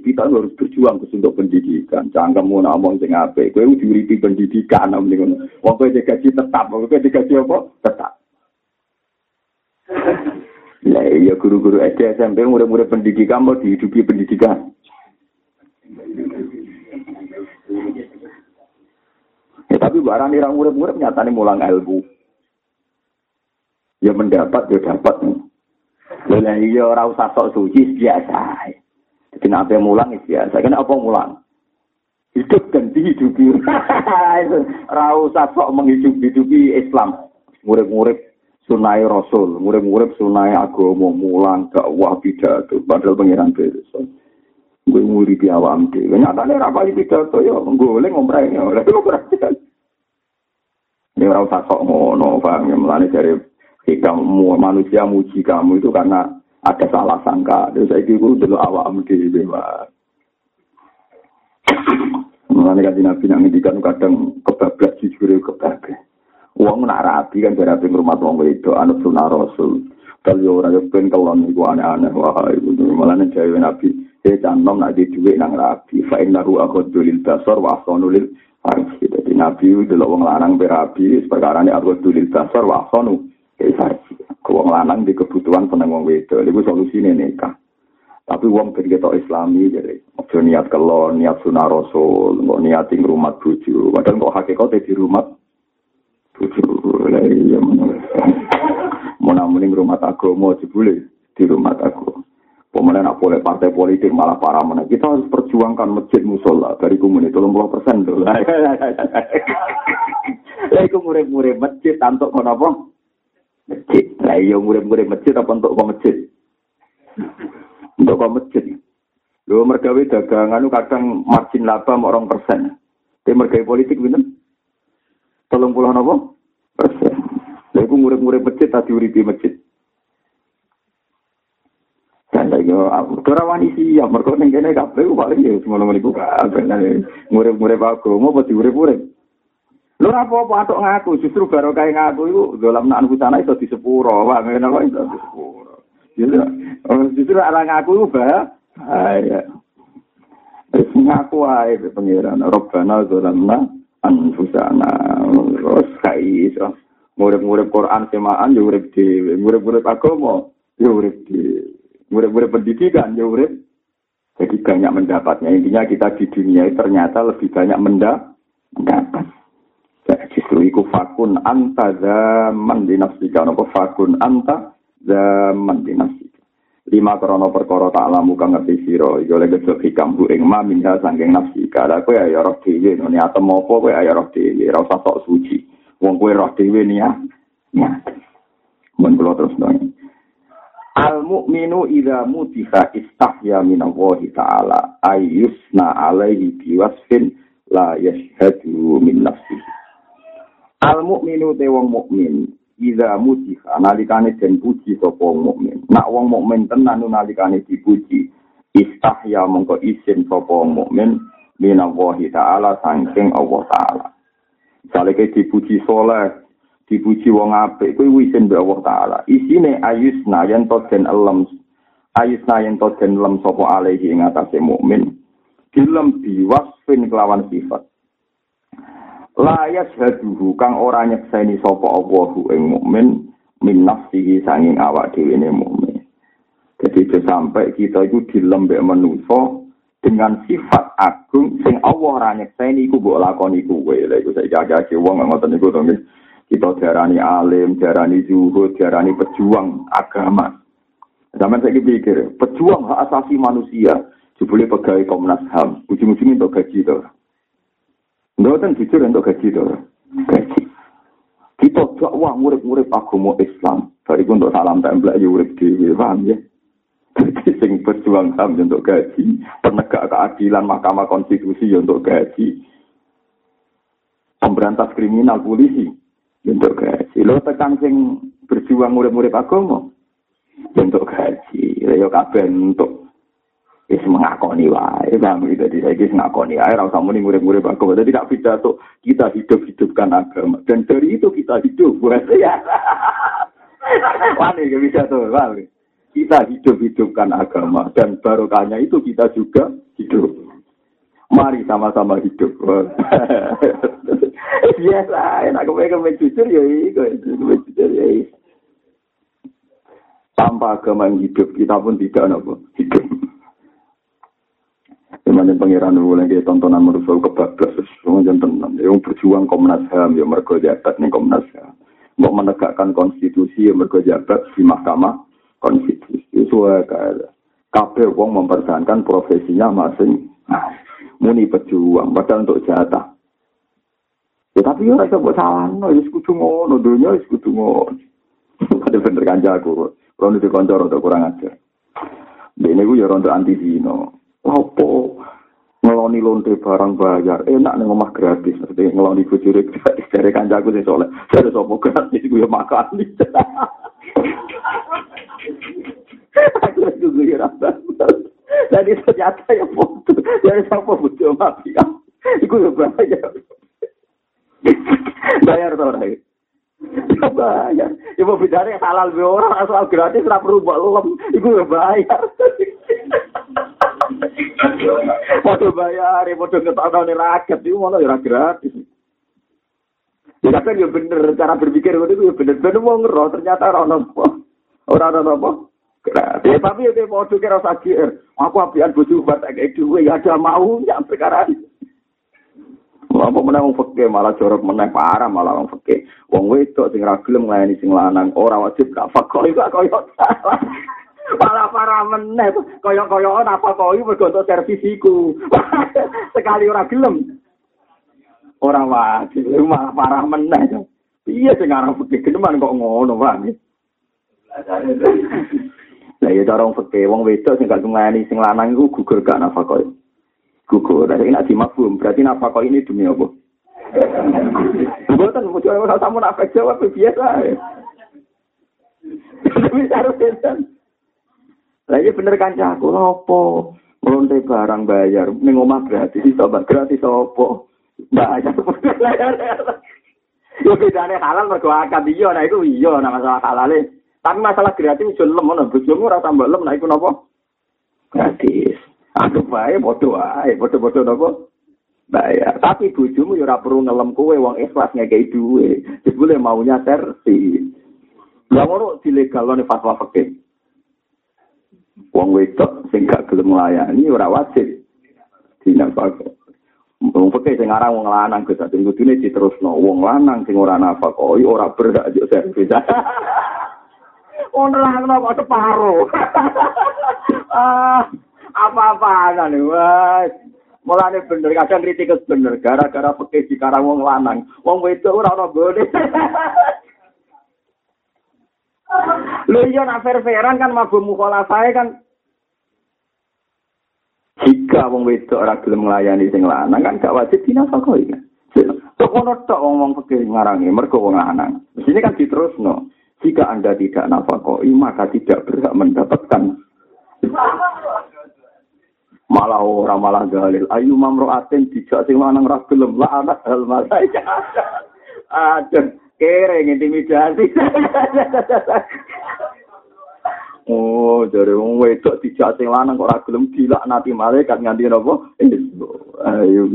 kita harus berjuang ke untuk pendidikan. Jangan kamu ngomong sing apik. Kowe diuripi pendidikan nang ngono. Wong kowe digaji tetap, kowe digaji apa? Tetap. Lah iya guru-guru SD SMP murid-murid pendidikan mau dihidupi pendidikan. Ya, tapi barang irang murid-murid nyatanya mulang ilmu. Ya mendapat, ya dapat. Lah iya ora usah sok suci biasa. Jadi nabi mulang ya biasa. Kan apa mulang? Hidup dan dihidupi. Ora usah sok menghidup-hidupi Islam. Murid-murid sunai rasul, murid-murid sunai agama, mulang dakwah pidato, padahal pengiran beres. Gue muri di awam deh. Nyatanya rapali pidato ya, goleng ngomongnya, oleh itu perhatian. Ini orang usah sok ngono, paham ya, melani dari hikam manusia muji kamu itu karena ada salah sangka. Terus saya kira dulu awam deh, bebas. Mulane kan nabi nang ngendikan kadang kebablas jujur kebablas. Uang nak rapi kan rapi rumah wong itu anut sunnah rasul. Kalau yo ora yo ben kelon iku aneh-aneh wah iku malah nek jawe nabi e canom nak di dhuwit nang rapi fa innahu akhadul basar wa ahsanu lil farji. Dadi nabi delok wong lanang berapi perkara ne akhadul basar wa ahsanu lil farji. Wong lanang di kebutuhan seneng wong wedok iku solusine nikah. Tapi wong ketika islami jadi niat kelon, niat sunah rasul, niat ing rumah bojo. Padahal kok hakikate di rumah iya mau namunin rumah agama jebule di rumah aku pemenang nak boleh partai politik malah para mana? Kita harus perjuangkan masjid musola dari komunitas tolong puluh persen tuh. Lah itu murid-murid masjid untuk apa masjid. Lah iya murid-murid masjid apa untuk ke masjid? Untuk ke masjid. Lho mergawe dagangan kadang margin laba orang persen. Timur gaya politik bener. Tolong pulau nopo? Persen. Lha iku murid-murid masjid tadi uripi masjid. Dan lagi ora wani siap mergo ning kene kabeh paling ya semono meniku kabeh murid-murid aku mau pasti urip-urip. Lho apa-apa atok ngaku justru baru kayak ngaku iku dalam nak sana iso disepuro, Pak. Ngene kok iso disepuro. Justru orang ngaku iku bahaya. Wis ngaku ae pengiran Rabbana zalamna anfusana. Terus kai iso. Murid-murid Quran semaan yo urip dhewe, murid-murid agama yo urip dhewe. Murid-murid pendidikan yo urip jadi banyak mendapatnya. Intinya kita di dunia ini ternyata lebih banyak mendapat. Justru iku fakun anta zaman dinafsika. Nopo fakun anta zaman dinafsika. Lima krono perkara tak lamu kang ngerti sira iku oleh gesek hikam bu ing ma minha sangking nafsika. Lah kowe ya roh dhewe ngene atem apa kowe ya roh dhewe ora usah sok suci. Wong kowe roh dhewe niat. Ya. Mun kula terus nang. Al mukminu idza mutiha istahya min Allah taala ayyusna alaihi biwasfin la yashhadu min nafsihi. Al mukminu te wong mukmin ida muji nalikane den puji sapa mukmin. Nak wong mukmin tenan nalikane dipuji istahya mongko isin sapa mukmin minallahi taala saking Allah taala. Misale ke dipuji soleh, dipuji wong apik kuwi isin be Allah taala. Isine ayusna yen to den elem ayusna yen to den elem sapa alaihi ing atase mukmin. Dilem biwasfin kelawan sifat. Layas haduhu kang ora nyekseni sapa Allahu ing mukmin min nafsihi sanging awak dhewe ne mukmin. Jadi sampai kita itu dilembek manusia dengan sifat agung sing Allah ora nyekseni iku mbok lakoni kuwe. Lha iku saiki agak wong ngoten niku to Kita diarani alim, diarani zuhud, diarani pejuang agama. Zaman saya pikir, pejuang hak asasi manusia, jebule pegawai Komnas HAM, ujung-ujungnya untuk gaji tuh. Mboten jujur untuk gaji to. Gaji. Kita dakwah murid-murid agama Islam. Dari untuk salam template ya urip dhewe, paham ya? Jadi sing berjuang ham untuk gaji, penegak keadilan Mahkamah Konstitusi untuk gaji. Pemberantas kriminal polisi untuk gaji. Lo tekan sing berjuang murid-murid agama untuk gaji. Ya kabeh untuk wis mengakoni wae paham gitu jadi saya mengakoni wae ora usah muni murid-murid agama jadi tidak pidato kita hidup-hidupkan agama dan dari itu kita hidup buat ya Wani gak bisa tuh, paham kita hidup-hidupkan agama dan barokahnya itu kita juga hidup. Mari sama-sama hidup. Biasa, enak kepengen jujur ya itu, jujur ya Tanpa agama yang hidup, kita pun tidak nopo hidup. Cuman pangeran dulu lagi tontonan merusul kebablas, semua jangan Yang berjuang Komnas HAM, ya mereka jabat nih Komnas HAM. Mau menegakkan konstitusi, ya mereka jabat di Mahkamah Konstitusi. Itu kayak kabel wong mempertahankan profesinya masing nah, muni pejuang, padahal untuk jatah. Ya tapi ya rasa buat salah, no, ya sekutu ngono, dunia ya sekutu ngono. Ada bener kanjaku, kalau itu koncor atau kurang ajar. Ini gue ya rontok anti zino. Apa? Ngeloni lonte barang bayar. Enak nih ngomah gratis seperti ngeloni bujure gratis. Dari kancaku sih soalnya dari sopo gratis gue makan. Gue jadi ternyata ya foto. Dari sopo butuh mati ya iku ya bayar. Bayar tau lagi bayar. Ibu bicara halal be orang asal gratis lah perlu lem. Iku ya bayar Padha bayar, padha ngetokno rakyat. Itu malah ya gratis. Ya kan ya bener cara berpikir itu ya bener. Bener mau ngeroh ternyata orang apa. Orang apa? Gratis. Tapi ya mau kira sakit aku apian bojo buat kayak duwe ya ada mau ya perkara apa menang wong fakir malah jorok menang parah malah wong fakir wong wedok sing ra gelem nglayani sing lanang ora wajib gak fakir iku koyo Malah parah meneh. Koyok-koyokan apa kau ini bergontok servisiku. Sekali orang gelem. Orang wajib. Malah parah meneh. Iya sih ngarang putih geneman kok ngono bang. Lah ya orang putih, wong wedok sing gak nglayani sing lanang iku gugur gak nafkah. gugur. Tapi nak dimafhum, berarti napa kok ini demi apa? Bukan, mesti orang sama nafek jawab biasa. Tapi harus bener. Lagi bener kan aku apa? Melonte barang bayar, ning omah gratis, iso gratis apa? Bayar. Yo bedane halal mergo akad iya, nah iku iya, nah masalah halale. Tapi masalah gratis iso lem ngono, bojomu ora tambah lem, nah iku napa? Gratis. Aduh bae bodoh ae, bodoh-bodoh napa? Bayar. Tapi bojomu yo ora perlu ngelem kowe wong ikhlas ngekei duwe. Jebule maunya servis. Lah ngono dilegalno fatwa fikih. Wong wedok sing gak gelem nglayani ora wajib dinafkah. Wong fikih sing aran wong lanang Gus Ati kudune diterusno. Wong lanang sing ora nafkah ora berhak yo servis. Ono lah kok separo. ah, apa-apaan wes. Mulane bener kadang kritik bener gara-gara fikih dikarang wong lanang. Wong wedok ora ono boleh. Lho iya nak fair-fairan kan mabuk mukhalafae kan jika wong wedok ora gelem nglayani sing lanang kan gak wajib dinafkahi kan. Tok ono tok wong fikir ngarangi mergo wong lanang. Di sini kan diterusno. Jika Anda tidak nafkahi maka tidak berhak mendapatkan malah ora malah dalil ayu mamroatin dijak sing lanang ra gelem la anak hal malaika aduh kere intimidasi. oh, dari wong wedok dijak sing lanang kok ora gelem dilaknati malaikat nganti napa? Ayo.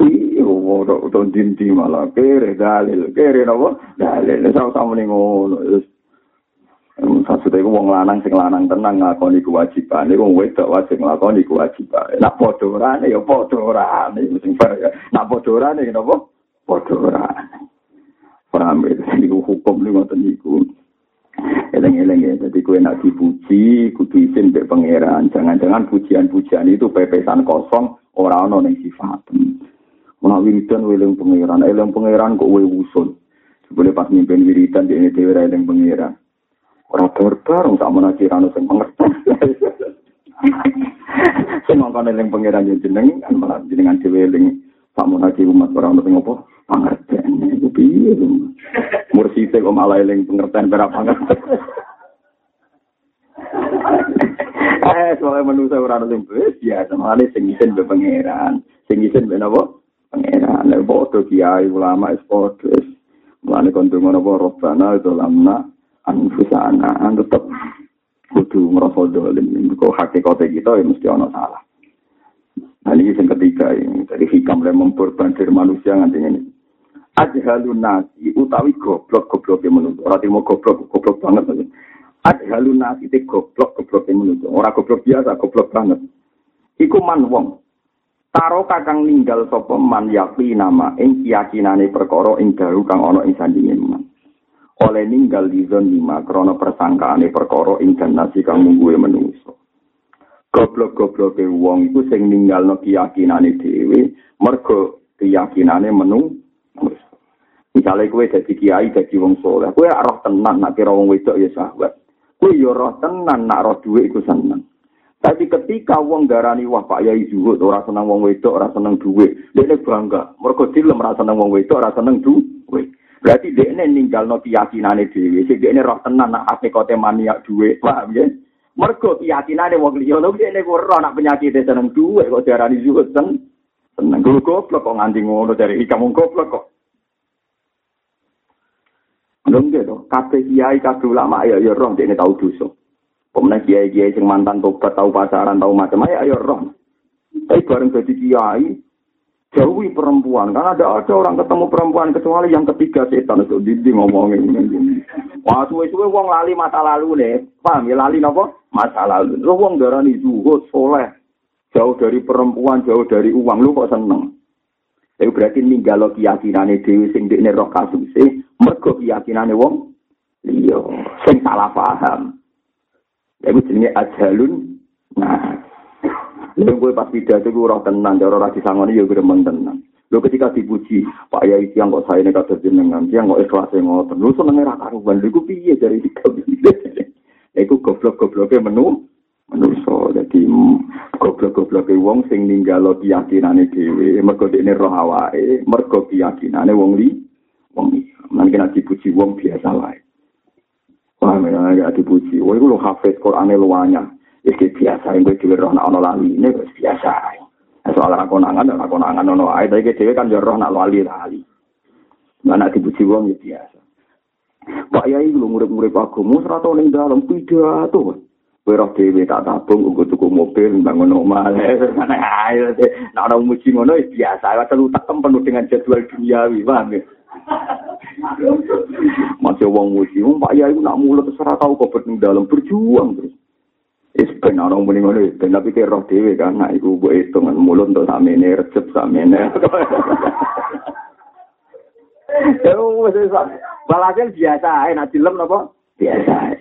Iya, ora utawa dinti malah kere dalil, kere napa? Dalil sama-sama ning ngono. Maksudnya itu wong lanang sing lanang tenang ngakoni kewajiban. Ini wong wedok wajib ngakoni kewajiban. Nak podorane ya podorane. Mesti ya. Nak podorane kenapa? Podorane. Paham ya? Ini hukum ini ngoten niku. Eleng-eleng ya. Jadi kue nak dipuji, kudu izin be pangeran. Jangan-jangan pujian-pujian itu pepesan kosong orang orang yang sifat. Nak wiridan weleng pangeran. Eleng pangeran kok we usul. Boleh pas mimpin wiridan di ini dewa eleng pangeran. Ora bareng tak menaji rano sing pengertian. Sing mongkon eling pangeran yen jeneng kan malah jenengan dhewe eling tak menaji umat ora ono sing apa pengertian iku piye Mursite kok malah eling pengertian ora pengertian. Eh, soalnya manusia ora ono sing ya samane sing isin be pangeran, sing isin be napa? Pangeran. Nek padha kiai ulama es padha. Mulane kon ngono apa robbana itu lamna anfusana tetap kudu ngerasa dolim. Kok hakikatnya kita ya mesti ono salah. Nah ini yang ketiga ini. Dari hikam yang memperbandir manusia nganti ini ajhalun nasi utawi goblok goblok yang menuntut orang timur goblok goblok banget. Ajhalun nasi itu goblok goblok yang menuntut orang goblok biasa goblok banget. Iku man wong. Taro kakang ninggal sapa man yakti nama ing keyakinane perkara ing daru kang ana ing sandinge man. Oleh ninggal di zon lima krono persangkaane perkara ing nasi kang mungguwe menungso. Goblok-goblok e wong iku sing ninggal no keyakinane dhewe mergo keyakinane menung. Misalnya kue jadi kiai, jadi wong soleh, kue roh tenan nak kira wong wedok ya sahabat. Kue yo roh tenan nak roh duit iku seneng. Tapi ketika wong darani wah Pak Yai zuhud ora seneng wong wedok, ora seneng duit, dia bangga. Mergo dilem ora seneng wong wedok, ora seneng duit. Berarti dia ini ninggal no keyakinan dewi. Si dia ini roh tenan nak kote maniak duit, paham ya? Mergo keyakinan wong liya lho dia ini roh nak penyakit seneng duit kok diarani zuhud sen. Seneng gue goblok kok nganti ngono dari kamu goblok kok. Belum gitu, kabeh kiai kabeh ulama ya ya roh dia ini tahu dosa. Pemenang kiai-kiai sing mantan tobat tahu pasaran tahu macam ya ya roh. Tapi bareng jadi kiai, jauhi perempuan. Kan ada ada orang ketemu perempuan kecuali yang ketiga setan itu. Didi ngomongin. Wah suwe suwe wong lali masa lalu nih. Paham ya lali nopo? Masa lalu. Lo wong darani zuhud soleh. Jauh dari perempuan jauh dari uang. Lu kok seneng? Itu berarti ninggalo keyakinane dewi sing dekne roh kasuse mergo keyakinane wong? Iya sing salah paham. Ya jenenge ajalun nah Lha kowe pas pidato ku ora tenan, ora ora disangoni ya gremeng tenan. Lho ketika dipuji, Pak Yai yang kok saya kados jenengan, yang kok ikhlas ngoten. Lho senenge ra karuan. Lha iku piye dari sikap Iku goblok-gobloke menu manusa. Dadi goblok-gobloke wong sing ninggalo keyakinane dhewe, mergo dekne roh awake, mergo keyakinane wong li wong li. Mungkin nek dipuji wong biasa wae. Wah, memang agak dipuji. Wah, itu lo hafid Qur'annya luanya. Iki biasa, gue dhewe roh nak ono lali, ini biasa. Soal aku nangan, aku nangan ono ae, tapi dhewe kan yo roh nak lali lali. Mana dipuji wong ya biasa. Pak Yai lu murid-murid agama serata ning dalam pidato. Kowe roh dhewe tak tabung nggo tuku mobil bangun omah. Ae. Nek ana muji ngono ya biasa. Asal utak penuh dengan jadwal duniawi, paham ya? Masih wong muji, Pak Yai nak mulut serata tau kok dalam berjuang terus. Ben ana muni ngono, ben tapi ke roh dhewe kan, nah iku mbok hitung mulut untuk samene recep samene. Ya wis Walhasil biasa ae nek dilem napa? Biasa ae.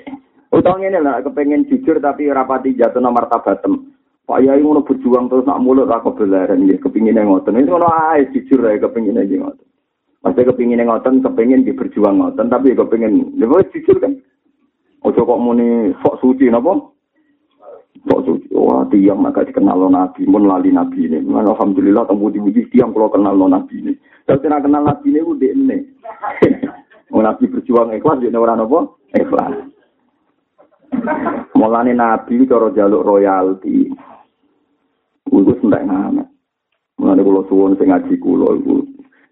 Utang ini lah kepengen jujur tapi rapati jatuh nomor tabatem. Pak Yai ngono berjuang terus nak mulut aku belaran ya kepingin ngoten. Itu ngono ae jujur ae kepingin aja ngoten. Masih kepingin ngoten, kepingin di berjuang ngoten tapi kepingin ya jujur kan. Ojo kok muni sok suci napa? Sok suci. Wah, tiang agak dikenal nabi, pun lali nabi ini. Alhamdulillah, temu di tiang kalau kenal nabi ini. Tapi kenal nabi ini udah ini. Nabi berjuang ikhlas yen ora napa? Ikhlas. Mulane Nabi cara jaluk royalti. Iku sentek ngamet. Mulane kula suwun sing ngaji kula iku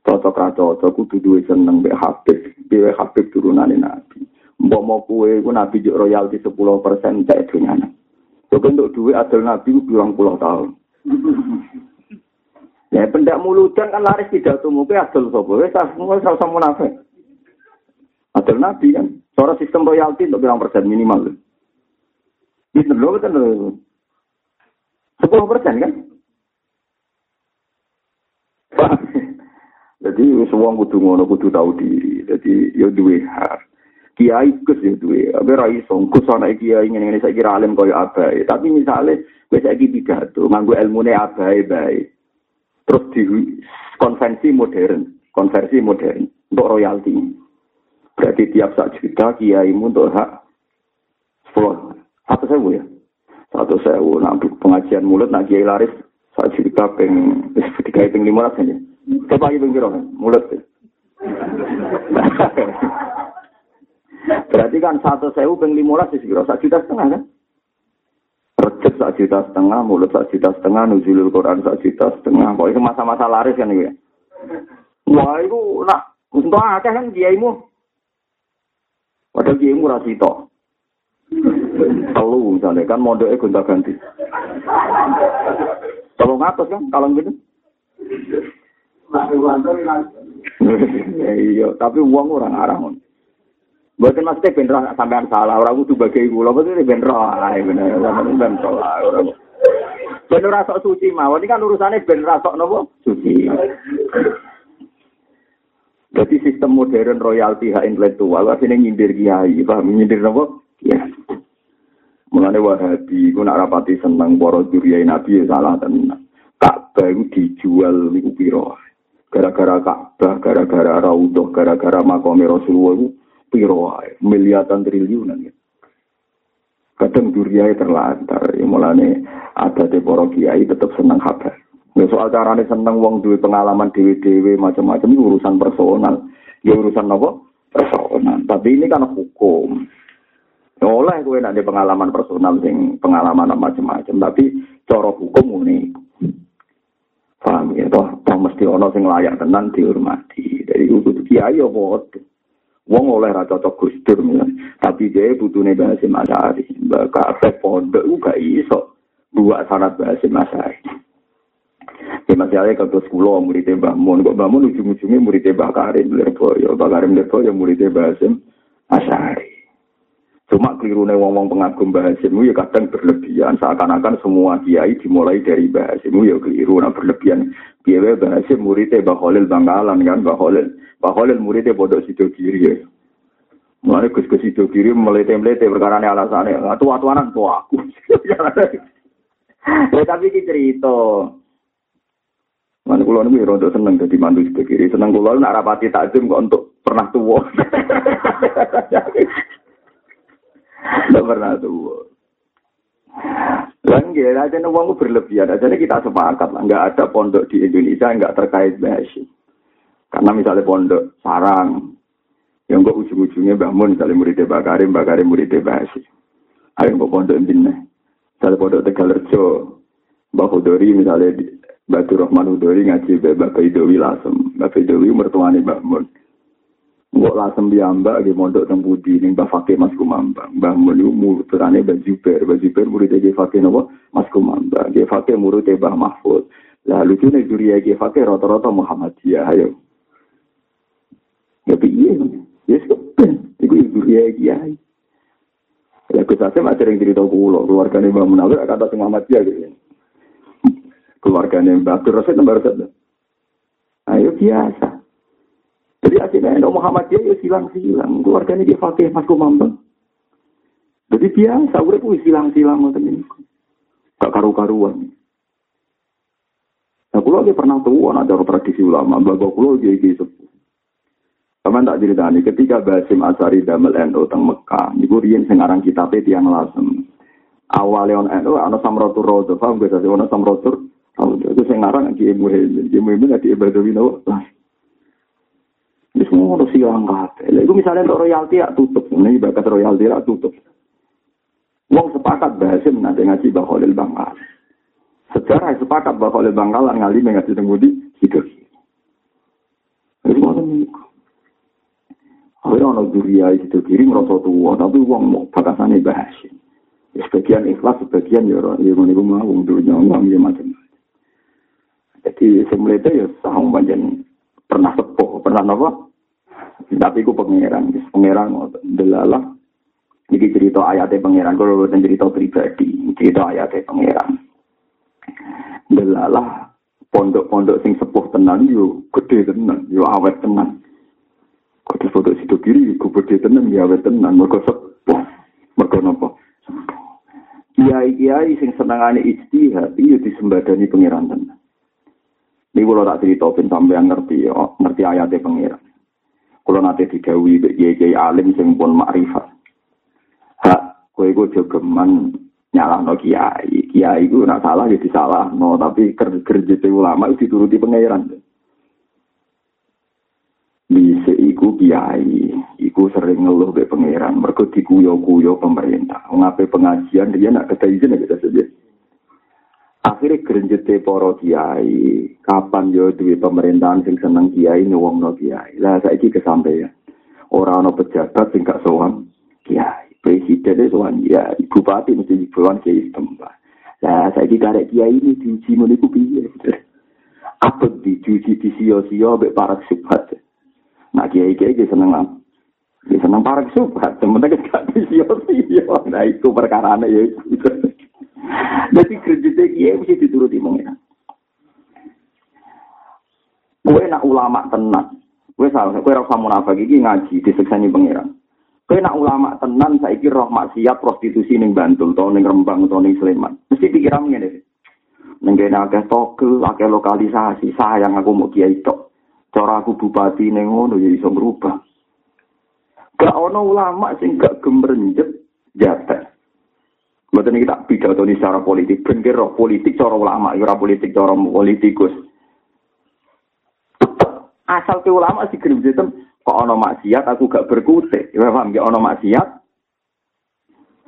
cocok ra cocok kudu duwe seneng mbek Habib, dhewe Habib turunane Nabi. Mbok mau kue ku Nabi royalti 10% cek dunyane. Kok untuk duit adil Nabi bilang puluh tahun. Ya pendak muludan kan laris tidak tumuke adil sapa? Wis semua sama munafik. Adil Nabi kan. Soal sistem royalti untuk bilang persen minimal. Bisa loh, betul loh. Sepuluh persen kan? Jadi semua kudu ngono kudu tahu diri. Jadi ya duwe hak. Kiai kus ya duwe. Tapi ra iso kus ana kiai ngene-ngene saya kira alim koyo abai. Tapi misalnya wis saiki pidato nganggo ilmune abai bae. Terus di konvensi modern, konversi modern untuk royalti. Berarti tiap sak juta kiaimu untuk hak sepuluh. Satu sewu ya? Satu sewu. Nah, pengajian mulut, nah kiai laris sak juta peng, tiga peng lima ratus aja. Coba lagi peng mulut. Berarti kan satu sewu peng lima ratus kira sak juta setengah kan? Recep sak juta setengah, mulut sak juta setengah, nuzulul Quran sak juta setengah. Pokoknya masa-masa laris kan ya. Wah, itu nak untuk akeh kan kiaimu Padahal dia murah sito. Telu misalnya kan modalnya gonta ganti. Tolong atas kan kalau gitu. iya, tapi uang orang arah Bukan maksudnya bener sampean salah orang itu bagai gula, betul bener lah, bener bener lah orang. Bener rasa suci mawon ini kan urusannya bener rasa nopo suci. Jadi sistem modern royalti hak intelektual artinya nyindir kiai, paham nyindir apa? Ya. Mulane Wahabi ku nak rapati seneng para duriyai Nabi ya salah tenan. Ka'bah itu dijual niku piro? Gara-gara Ka'bah, gara-gara Raudhah, gara-gara makam Rasulullah piro miliaran triliunan ya. Kadang duriyai terlantar, ya mulane ada di para kiai tetap seneng kabar. Ya soal carane seneng wong duwe pengalaman dewe-dewe macam-macam itu urusan personal. Ya urusan apa? Personal. Tapi ini kan hukum. Ya oleh gue nanti pengalaman personal sing pengalaman macam-macam. Tapi cara hukum ini. Paham ya toh? Toh mesti ono sing layak tenan dihormati. Dari kudu kiai apa Wong oleh ra cocok Gus Dur tapi dia butuhne bahasa Masari. Mbak Kafe pondok gak iso buat syarat bahasa Masari. Ya masalahnya kalau sekolah muridnya Mbah Mun, kok Mbah Mun ujung-ujungnya muridnya Mbah Karim Lirboyo, Mbah Karim Lirboyo muridnya Mbah Hasim Asyari. Cuma keliru wong-wong pengagum Mbah Hasim ya kadang berlebihan, seakan-akan semua kiai dimulai dari Mbah Hasim ya keliru, nah berlebihan. Hasim muridnya Mbah Khalil Bangkalan kan. Mbah Khalil muridnya bodoh sido kiri ya. Mulai gus-gus sido kiri melete-melete perkara ini alasannya, tua-tuanan tua aku. Ya tapi ini cerita. Mana kulo nih rondo seneng jadi mantu sebelah kiri. Seneng kulo nak rapati takjum kok untuk pernah tua. Tidak pernah tua. Lan nggih, aja wong berlebihan. Aja kita sepakat lah, nggak ada pondok di Indonesia nggak terkait bahasa. Karena misalnya pondok sarang, yang kok ujung-ujungnya bangun misalnya murid Mbak Karim, Mbak Karim murid bahasa. Ayo kok pondok ini. Misalnya pondok Tegalerjo, Mbak Hudori misalnya Batu Rahman Hudori ngaji Mbak Idowi Lasem. Mbak Idowi mertuanya Mbak Mun. Mbok lasem piyambak nggih mondok teng Budi ning Mbah Fakih Mas Kumambang. Mbah Mun iku muridane Mbah Zubair, Mbah Zubair murid Ki Fakih? Mas Kumambang. Ki Fakih murid Mbah Mahfud. Lah lucune juriya Ki Fakih rata-rata Muhammadiyah ayo. Ya piye? Yes kok. Iku juriya Kiai. Ya Gus Hasim ada yang cerita kulo, keluarganya Mbah Munawir kata sing Muhammadiyah gitu. Keluarganya Mbah Abdul Rasid nomor satu. Ayo biasa. Jadi akhirnya Muhammad Muhammadiyah ya silang-silang. Keluarganya dia fakih Mas Kumambang. Jadi biasa, udah pun silang-silang. Gak karu-karuan. Nah, kalau dia pernah tahu, ada tradisi ulama. Bapak kulo dia ini sepuh. Sama tak ceritani, ketika Basim Asari damel NU teng Mekah, niku riyen sing aran kitabe tiyang lasem. Awale on NU ana samratur rodo, paham gak sih ana samratur. Itu sing aran Ki Muhammad, Ki Muhammad di Ibadah Wino. Ini harus silang kabeh. Itu misalnya untuk royalti ya tutup. Ini bakat royalti ya tutup. Wong sepakat bahasin nanti ngaji Khalil Bangkal. Sejarah sepakat Khalil Bangkal ngali ngaji tengudi hidup. Itu mau niku. Akhirnya ono duria itu kiri merasa tua, tapi uang mau bakasannya bahasin. Sebagian ikhlas, sebagian ya orang yang mau mau dunia uang ya macam-macam. Jadi semula itu ya sahung banyak pernah sepuh, pernah apa? Tapi ku pangeran, pangeran delalah. Jadi cerita ayatnya pangeran, kalau bukan cerita pribadi, cerita ayatnya pangeran. Delalah pondok-pondok sing sepuh tenan yo gede tenan, yo awet tenan. Kode foto situ kiri, ku gede tenan, yo awet tenan, mereka sepuh, mereka nopo. Kiai-kiai sing senengane ijtihad, iya disembadani pangeran tenan. Ini kalau tak cerita, ben sampean ngerti, yo, ngerti ayatnya pangeran. Kalau nanti digawi kiai alim sing pun makrifat. Hak kowe iku jogeman nyalahno kiai. Kiai iku nak salah ya disalahno, tapi kerja ulama itu dituruti pangeran. Bisa iku kiai, iku sering ngeluh be pangeran, mergo dikuyo-kuyo pemerintah. Ngapain pengajian dia nak kata izin kita saja. Akhirnya gerenjete para kiai. Kapan yo duwe pemerintahan sing seneng kiai nyuwungno kiai. Lah saiki kesampaian. Ora ana pejabat sing gak sowan kiai. Presiden sowan ya bupati mesti sowan kiai tempat lah saiki karek kiai ini diuji meniku piye? Apa diuji di sio-sio mbek para subhat. Nah kiai kiai seneng Ya seneng para subhat, sementara gak di sio-sio. Nah itu perkara ya. itu. Jadi kreditnya kiai mesti dituruti mengira. Kue nak ulama tenan, kue salah, kue rasa munafik iki ngaji diseksani pengiran. Kue nak ulama tenan, saya kira roh maksiat prostitusi ning Bantul, atau ning Rembang, atau ning Sleman. Mesti pikiran ngene. Ning kene akeh togel, akeh lokalisasi, sayang aku mau kiai tok. Cara aku bupati ning ngono ya iso berubah. Gak ono ulama sing gak gemrenjet jatah. Mboten iki tak pidato secara politik, ben roh politik cara ulama, ora politik cara politikus. Asal ke ulama sih gelem sistem kok ana maksiat aku gak berkutik. Ya paham ya ana maksiat.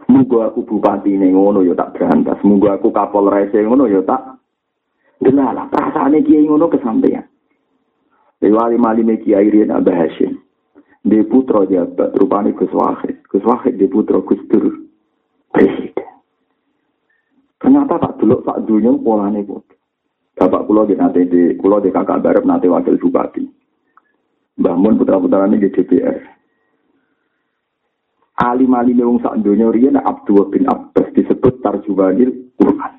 Muga aku bupati ning ngono ya tak berantas. Muga aku kapolres ngono ya tak Delalah, perasaannya kiai ngono kesampaian. Lewali mali me kiai Rian Abah Hashim. Di putra jabat, rupanya Gus Wahid. Gus Wahid di putra Gus Dur. Presiden. Ternyata tak dulu tak dunia polane kok. Bapak pulau di nanti di pulau di kakak barep nanti wakil bupati. Bangun putra putra ini di DPR. Alim alim yang sak dunia rian Abdul bin Abbas disebut tarjumanil Quran.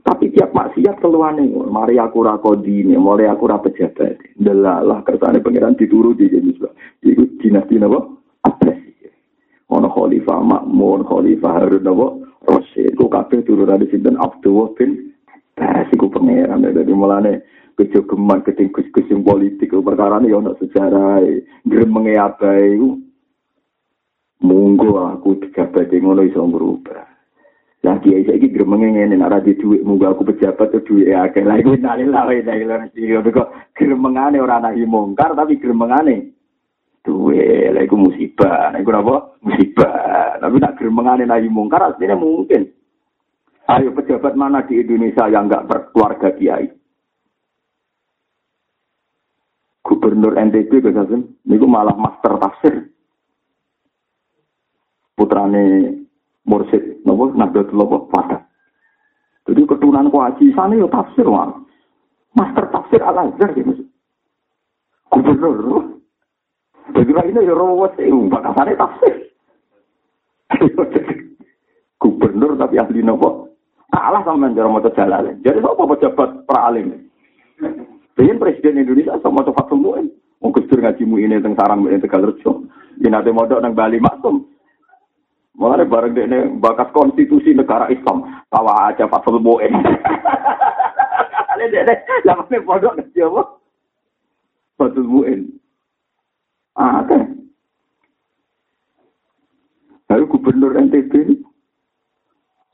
Tapi tiap maksiat keluarnya, mari aku rakodini, mari aku rapejabat. Delalah kersane pangeran dituruti jadi Itu dinasti apa? Abbas. Ono khalifah makmur, khalifah harun apa? Rasul ku kabeh turunan sinten Abdullah bin Bas iku pangeran dadi mulane kejo geman keting kus-kus politik perkara ini ono sejarah gremenge abai iku mung Munggo aku pejabat yang ngono iso berubah. Lah kiai saiki gremenge ngene nek ora di dhuwit munggo aku pejabat tuh dhuwit akeh. Lah iku nalila wae nek lha sira kok gremengane ora nahi mungkar tapi gremengane duwe. Lah iku musibah. Iku apa? Musibah. Tapi nak gremengane nahi mungkar asline mungkin. Ayo pejabat mana di Indonesia yang enggak berkeluarga kiai? Gubernur NTB kesasen, niku malah master tafsir. Putrane mursid nopo nahdlatul apa fatah. Jadi keturunan kuaci sana ya tafsir wah. Master tafsir al azhar mas. Gubernur. Jadi ini ya rawat sih, bakasannya tafsir. Gubernur tapi ahli nopo. Kalah sama menjadi mau jalan. Jadi apa pejabat pralim? Pengen presiden Indonesia sama cepat semua. Mau kesur ngaji ini tentang sarang ini tegal rejo. Ini modal nang Bali maksum. Mulai bareng ini bakat konstitusi negara Islam. Tawa aja Fatul Mu'in. Ini dene lamane pondok ngerti apa? Fatul Mu'in. Ah, oke. Lalu gubernur NTB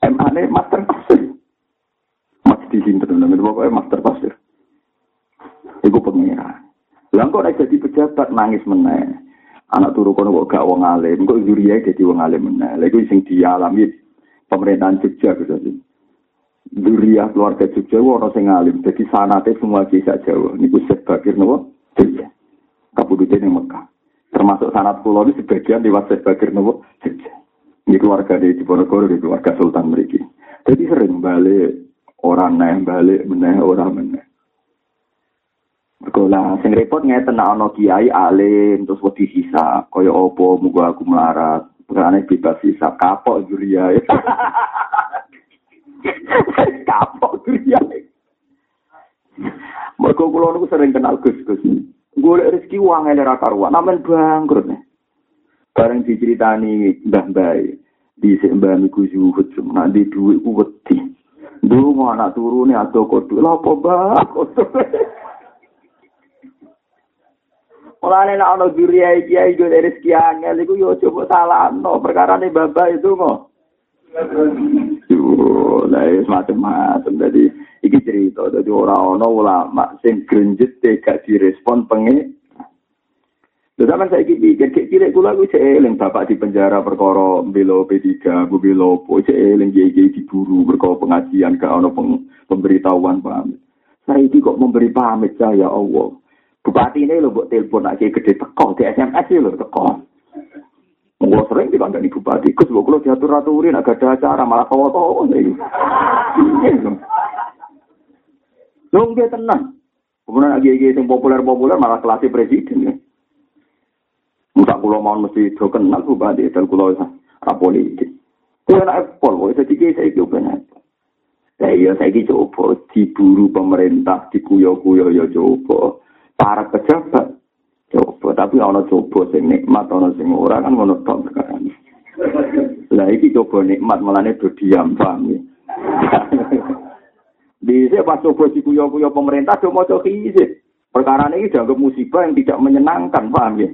MA ini master pasir. Masih di sini teman-teman, pokoknya master pasir. Iku pengira. Lah kok jadi pejabat nangis meneh. anak turu kono kok gak wong alim, kok zuriya dadi wong alim meneh. Lha iku sing dialami pemerintahan Jogja gitu sih. Zuriya keluarga Jogja ora sing alim, dadi sanate semua kisah Jawa. Niku sebagir nopo? Jogja. Ning Mekah. Termasuk sanat pulau ini sebagian lewat sebagir nopo? Ini keluarga di Diponegoro, di keluarga Sultan mereka. Jadi sering balik orang naik balik meneh orang meneh. Sekolah, sing repot ngeten ana kiai alim terus wedi sisa, kaya apa muga aku melarat. Perane bebas sisa kapok juria. kapok juria. Mergo kula sering kenal Gus-gus. Golek rezeki uang ele ra karuan, namen bangkrut. Bareng diceritani mbah-mbah di sembah niku zuhud cuma di duit ku wedi. Dungo anak turune ado kodu. Lha apa bae? Mulane nek ana duriya iki ae yo rezeki angel iku yo coba salahno perkara ne bapak itu kok. Yo, lah wis macam-macam dadi iki cerita dadi ora ana ulama sing grenjet gak direspon pengen Lha sampeyan saiki pikir kek cilik kula kuwi cek eling bapak di penjara perkara belo P3, bu belo po cek eling iki diburu perkara pengajian gak ana pemberitahuan pamit. Saiki kok memberi pamit saya Allah. Bupati ini lo buat telepon aja gede teko di SMS lo teko. Mau sering dikandani bupati, kus lo kalau diatur aturin agak ada acara malah kau tahu sih. Lo nggak tenang. Kemudian lagi lagi yang populer populer malah kelasnya presiden ya. Musa kulo mau mesti do kenal bupati dan kulo ra politik. Kulo nak pol, jadi kayak saya kira benar. Saya saya coba diburu pemerintah, dikuyo-kuyo ya coba. para pejabat coba tapi ana coba sing nikmat ana sing ora kan ngono tok perkara lah iki coba nikmat melane do diam paham ya di pas coba si kuyo kuyo pemerintah do maca kisi perkara ini dianggap musibah yang tidak menyenangkan paham ya?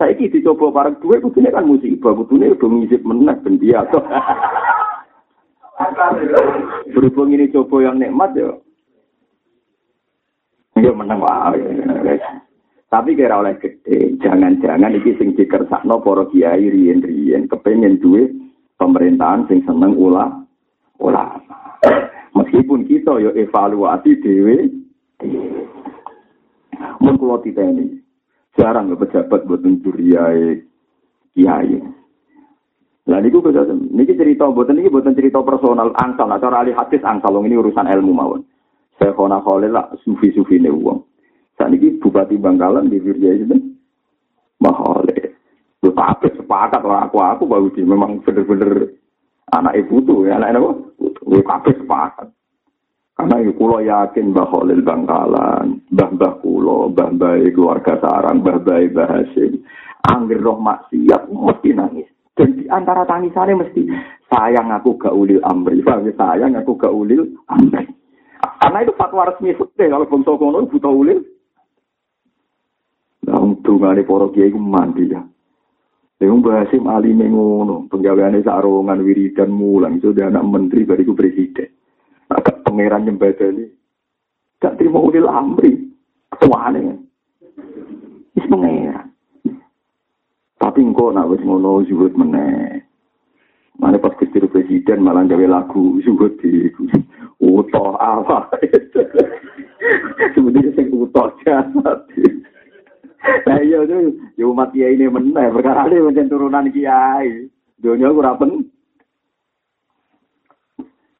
Saya ini dicoba bareng duit kudune kan musibah. Kudune udah ngizip menang ben biasa berhubung ini coba yang nikmat ya Ya menang wae. Tapi kira oleh gede, jangan-jangan iki sing dikersakno para kiai riyen-riyen kepengin duwe pemerintahan sing seneng ulah ulama. Meskipun kita yo evaluasi dhewe mun kula titeni jarang nggak pejabat buat mencuriai kiai. Lah niku niki cerita buatan niki buatan cerita personal angsal, nah cara ahli hadis angsal ini urusan ilmu mawon. Saya kona kholil lah sufi-sufi ini uang. Saat ini Bupati Bangkalan di Virja itu Mahole. Tapi sepakat lah aku aku baru memang bener-bener anak ibu tuh ya anak apa? Tapi sepakat. Karena itu kulo yakin Mbah Khalil Bangkalan, Mbah Mbah Kulo, Mbah Mbah keluarga Sarang, Mbah Mbah Mbah Hasim. Angger roh maksiat mesti nangis. Dan di antara tangisannya mesti sayang aku gak ulil amri. Sayang aku gak ulil amri. Karena itu fatwa resmi fikih kalau bangsa kono buta ulil. Nah, untuk ngane para kiai ku mandi ya. Lha wong Basim alime ngono, sarungan wiridan mulang iso anak menteri bariku presiden. Pangeran nyembadani. Gak terima ulil amri. Ketuane. Wis pangeran. Tapi engko nak wis ngono zuhud meneh. Mana pas kecil presiden malah gawe lagu zuhud di utoh apa. Sebenarnya sing utoh jahat. Lah iya yo umat kiai ini meneh perkara ini macam turunan kiai. Dunia ora pen.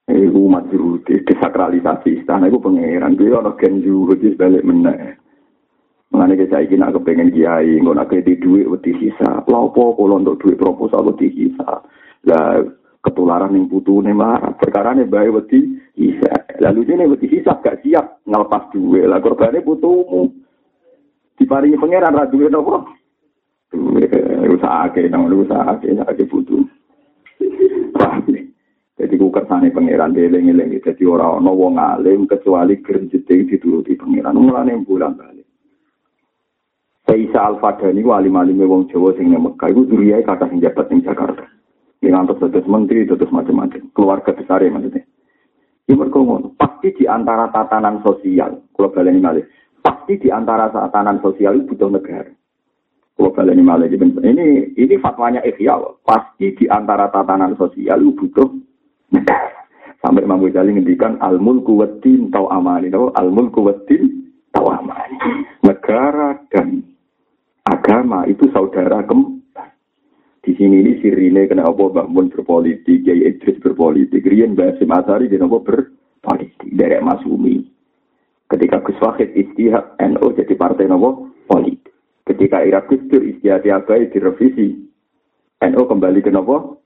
Umat juru desakralisasi istana itu pangeran. Dia ono gen juhud balik meneh. Mengenai kita ingin nak kepengen kiai, nggak nak kredit duit wedi sisa. Lalu kalau untuk duit proposal wedi sisa. Lah ketularan yang butuh nih marah. Perkara nih bayi wedi sisa. Lalu ini wedi sisa gak siap ngelepas duit. Lah korbannya butuhmu. diparingi pangeran ra duwe napa usaha ke nang usaha ke sak butuh jadi ku kersane pangeran deling-eling dadi ora ana wong alim kecuali grenjete dituruti pangeran mulane bulan bali Saisa Al-Fadani ku alim-alime wong Jawa sing nang Mekah iku duriyae kata sing jabat ning Jakarta. Yang antus dados menteri, dados macam-macam. Keluarga besar ya maksudnya. Ini mereka pasti di antara tatanan sosial, kalau baleni malih, pasti di antara tatanan sosial itu butuh negara. Kalau kalian malah ini ini fatwanya Ikhya, pasti di antara tatanan sosial itu butuh. Sampai Imam Ghazali ngendikan al mulku tau amani, al mulku tau amani. Negara dan agama itu saudara kembar. Di sini ini sirine kena apa bangun berpolitik, Kiai Idris berpolitik, Rian Basim Asari kena apa berpolitik, dari Masumi. Ketika Gus Wahid istihad NU jadi partai nopo politik. Ketika Irak Gusdur istihad Abai direvisi NU kembali ke nopo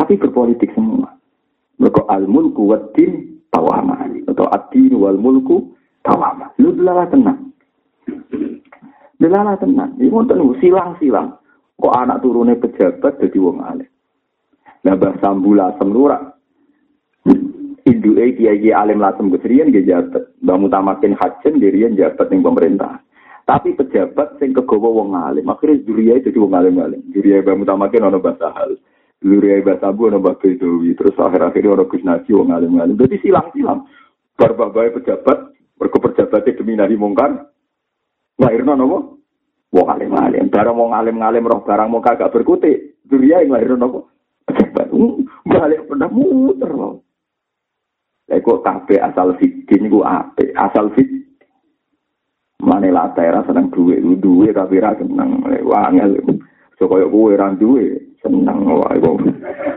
Tapi berpolitik semua. Mereka al-mulku waddin tawama. Atau ad-din wal mulku tawama. Lu delalah tenang. Delalah tenang. Ini mau silang-silang. Kok anak turunnya pejabat jadi wong alim. Nah, bahasa mbula semlurak Induke kiai alim lasem kesrian dia jabat. Mbak Mutamakin Hajen dirian jabat ning pemerintah. Tapi pejabat sing kegawa wong alim. Akhirnya juriya itu wong alim-alim. Juriya Mbak Mutamakin ono bahasa hal. Juriya Mbak Sabu ono Mbak Bedowi. Terus akhir-akhir ono Gus Naji wong alim-alim. Jadi silang-silang. Barbabai pejabat. Mereka pejabat demi nahi mungkar. Lahirna nopo? Wong alim-alim. Barang wong alim-alim roh barang mau kagak berkutik. Juriya yang lahirna nopo? Pejabat. Balik pernah muter loh. Eko kafe asal fitin ku ape asal fit. Mane la tera seneng duwe duwe tapi ra seneng wangel. So koyo kowe duwe seneng wae kok.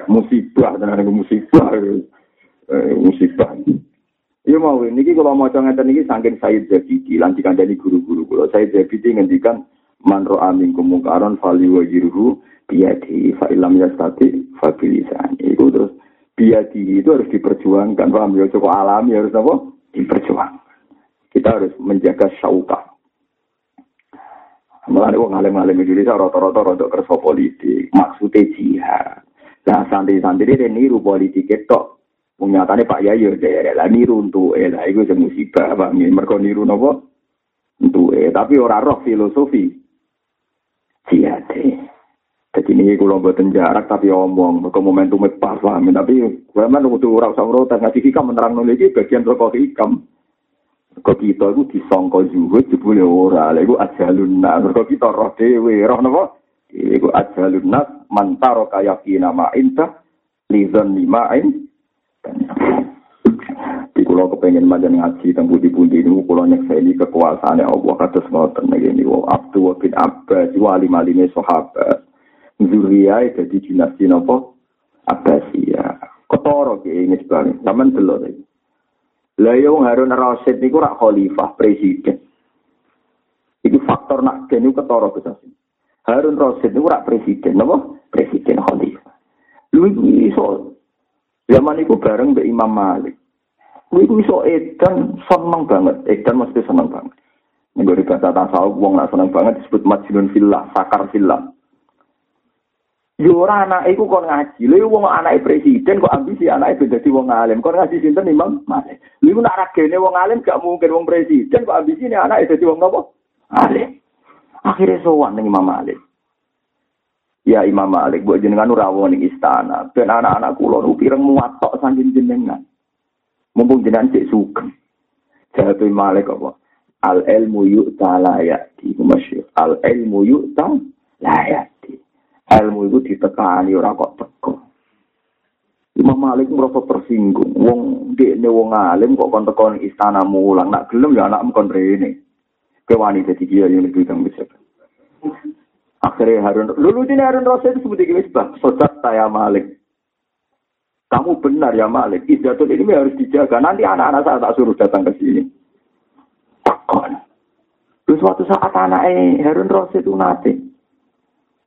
Musibah tenan musibah. Eh musibah. Iya mau niki kalau mau ngeten niki saking Said Zabidi lan dikandani guru-guru kula Said Zabidi ngendikan man ro'a minkum mungkaron fali wa jiruhu biyadi fa ilam yastati fa bilisan. Iku terus biadi itu harus diperjuangkan paham ya cukup alami harus apa diperjuangkan kita harus menjaga syauka Mulane wong alim-alim Indonesia rata-rata rada kersa politik, maksudnya jihad. Nah, santri-santri ini niru politik itu. Nyatane Pak Yayo daerah lah niru untuk eh lah itu musibah bang. Mereka niru nopo untuk eh tapi orang roh filosofi jihad. Jadi ini kalau buatan jarak tapi omong, ke momentum pas paham. Tapi gue mana waktu orang sama orang ngasih hikam menerang nulis bagian rokok hikam. Kok kita itu disongko zuhud jebule ora, lha iku ajalun nas. Kok kita roh dhewe, roh napa? Iku ajalun nas mantaro kaya kina ma inta lizon limain. Di kulo kepengen majan ngaji tentang budi-budi ini, kulo nyekseni kekuasaan Allah kata ngoten ini. Abdu bin Abbas, wali malime sahabat. Zuriya jadi dinasti nopo Abbasiyah. Ketoro ke ini sebenarnya. Zaman dulu lagi. Lah yang Harun Rasid niku rak khalifah presiden. Itu faktor nak kene ketoro kesasi. Harun Rasid niku rak presiden, napa? Presiden khalifah. Lu iso zaman itu bareng mbek Imam Malik. Lu iso edan seneng banget, edan mesti seneng banget. Nek bahasa tasawuf wong nak seneng banget disebut majnun fillah, sakar fillah. Yo ora anak iku kon ngaji. Lha wong anake presiden kok ambisi anake ben dadi wong alim. Kon ngaji sinten Imam Malik. Lha nek ora gene wong alim gak mungkin wong presiden kok ambisi ne anake dadi wong napa? Alim. Akhirnya sowan ning Imam Malik. Ya Imam Malik, buat jenengan rawon ning istana. Ben anak-anak kula nu pireng muatok saking jenengan. Mumpung jenengan cek sugeng. Imam Malik apa? Al ilmu yu'ta la ya'ti. Al ilmu yu'ta la ya'ti. Ilmu itu ditekani ora kok teko. Imam Malik merasa tersinggung. Wong dekne wong alim kok kon teko istana mulang. Nak gelem ya anak kon rene. Kewani dadi kiai yang lebih bisa. Akhirnya Harun, lulu ini Harun Rasul itu seperti ini, sosok saya Malik. Kamu benar ya Malik, Izzatul ini harus dijaga. Nanti anak-anak saya tak suruh datang ke sini. Takon. Terus suatu saat anaknya Harun Rasul itu nanti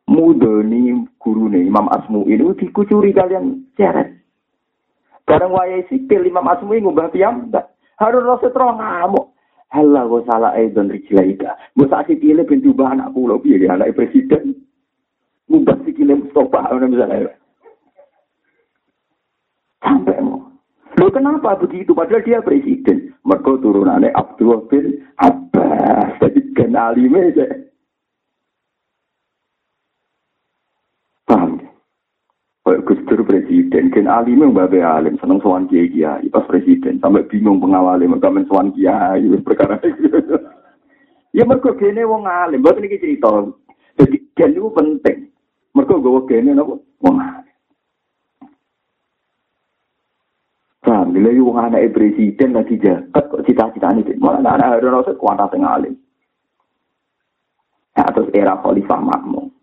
mudoni guru nih Imam Asmu ini dikucuri kalian seret. Bareng wayai sipil Imam Asmu ini ngubah piyambak. Harun Rasul terang ngamuk. Halah kok salah dan rijlaika. Mbok sak sikile ben diubah anak piye ya anak presiden. Ngubah sikile Mustafa ngono misalnya. Sampai mau. Loh kenapa begitu? Padahal dia presiden. Mereka turunannya Abdullah bin Abbas. Jadi kenali Dur presiden, Ken alim yang babe alim, seneng sowan kiai kiai pas presiden, sampai bingung pengawalnya, mereka men kiai, perkara Ya mereka gene wong alim, buat ini cerita. Jadi gen itu penting. Mereka gawa gene nopo wong alim. Paham, bila wong anak presiden lagi jaket kok cita-cita ini, malah anak ada rasa kuantas yang alim. Ya, terus era Khalifah Makmum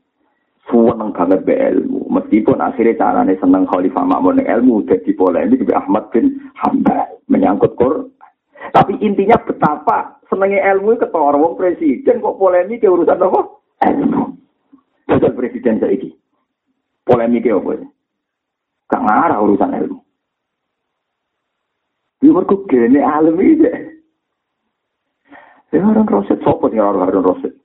seneng banget be ilmu. Meskipun akhirnya caranya seneng Khalifah Makmun ilmu jadi polemik di Ahmad bin Hambal menyangkut Quran. Tapi intinya betapa senengnya ilmu ketua wong presiden kok polemik ke urusan apa? Ilmu. Jadi presiden saya ini. Polemik apa? Gak ngarah urusan ilmu. Ya mereka gini alim ini. Ya orang roset, sopo nih orang roset.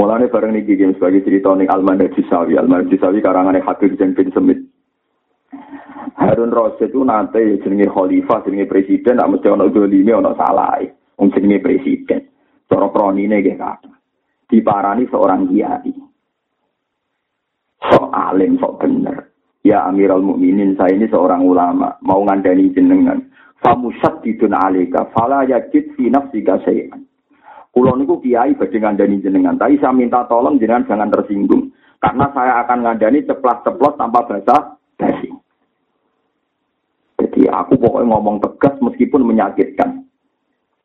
Mulane bareng niki game sebagai cerita ning Alman Jisawi, Alman Jisawi karangan Habib Jen bin Semit. Harun Rasid itu nanti jenenge khalifah, jenenge presiden, nak mesti ono dolime, ono salah. Wong jenenge presiden. Cara kronine nggih kata. Diparani seorang kiai. Sok alim, sok bener. Ya Amirul Mukminin, saya ini seorang ulama, mau ngandani jenengan. Famusat didun alika, fala yajid fi nafsika sayan. Kulo niku kiai badhe ngandani jenengan, tapi saya minta tolong jenengan jangan tersinggung karena saya akan ngandani ceplas-ceplos tanpa bahasa basi. Jadi aku pokoknya ngomong tegas meskipun menyakitkan.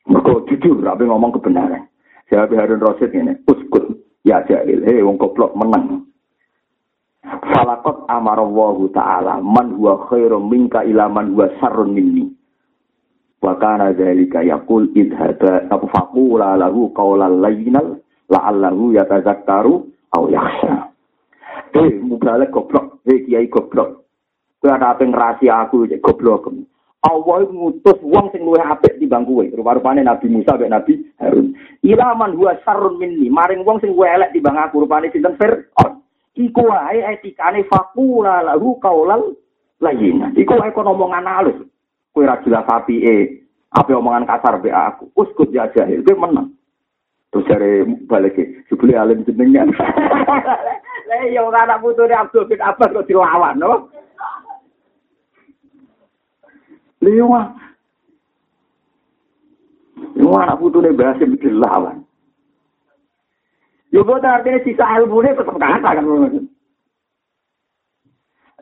Mereka jujur, tapi ngomong kebenaran. Saya Harun Rasid ini, uskut, ya jahil, hei wong goblok menang. Falakot amarallahu ta'ala, man huwa khairum minka ila huwa sarun minni. Wa kana dzalika yaqul idhaba apa faqula lahu qawlan layyinal la'allahu yatazakkaru aw yakhsha. Eh mubalek goblok. Eh kiai goblok. Kowe ada apa rahasia aku cek goblok. Allah ngutus wong sing luwih apik timbang kowe. Rupa-rupane Nabi Musa mek Nabi Harun. Ilaman huwa sarrun minni. Maring wong sing luwih elek timbang aku rupane sinten? Fir'aun. Iku wae etikane faqula lahu qawlan layyinan. Iku wae kono omongan halus kue ra jelas api e apa omongan kasar be aku uskut ya jahil gue menang terus cari balik sebeli alim jenengan lah iya anak putu ini Abdul bin Abbas kok dilawan no Lewa. Lewa anak putu ini bahasa dilawan. Yo buat artinya sisa ilmu ini tetap kata kan.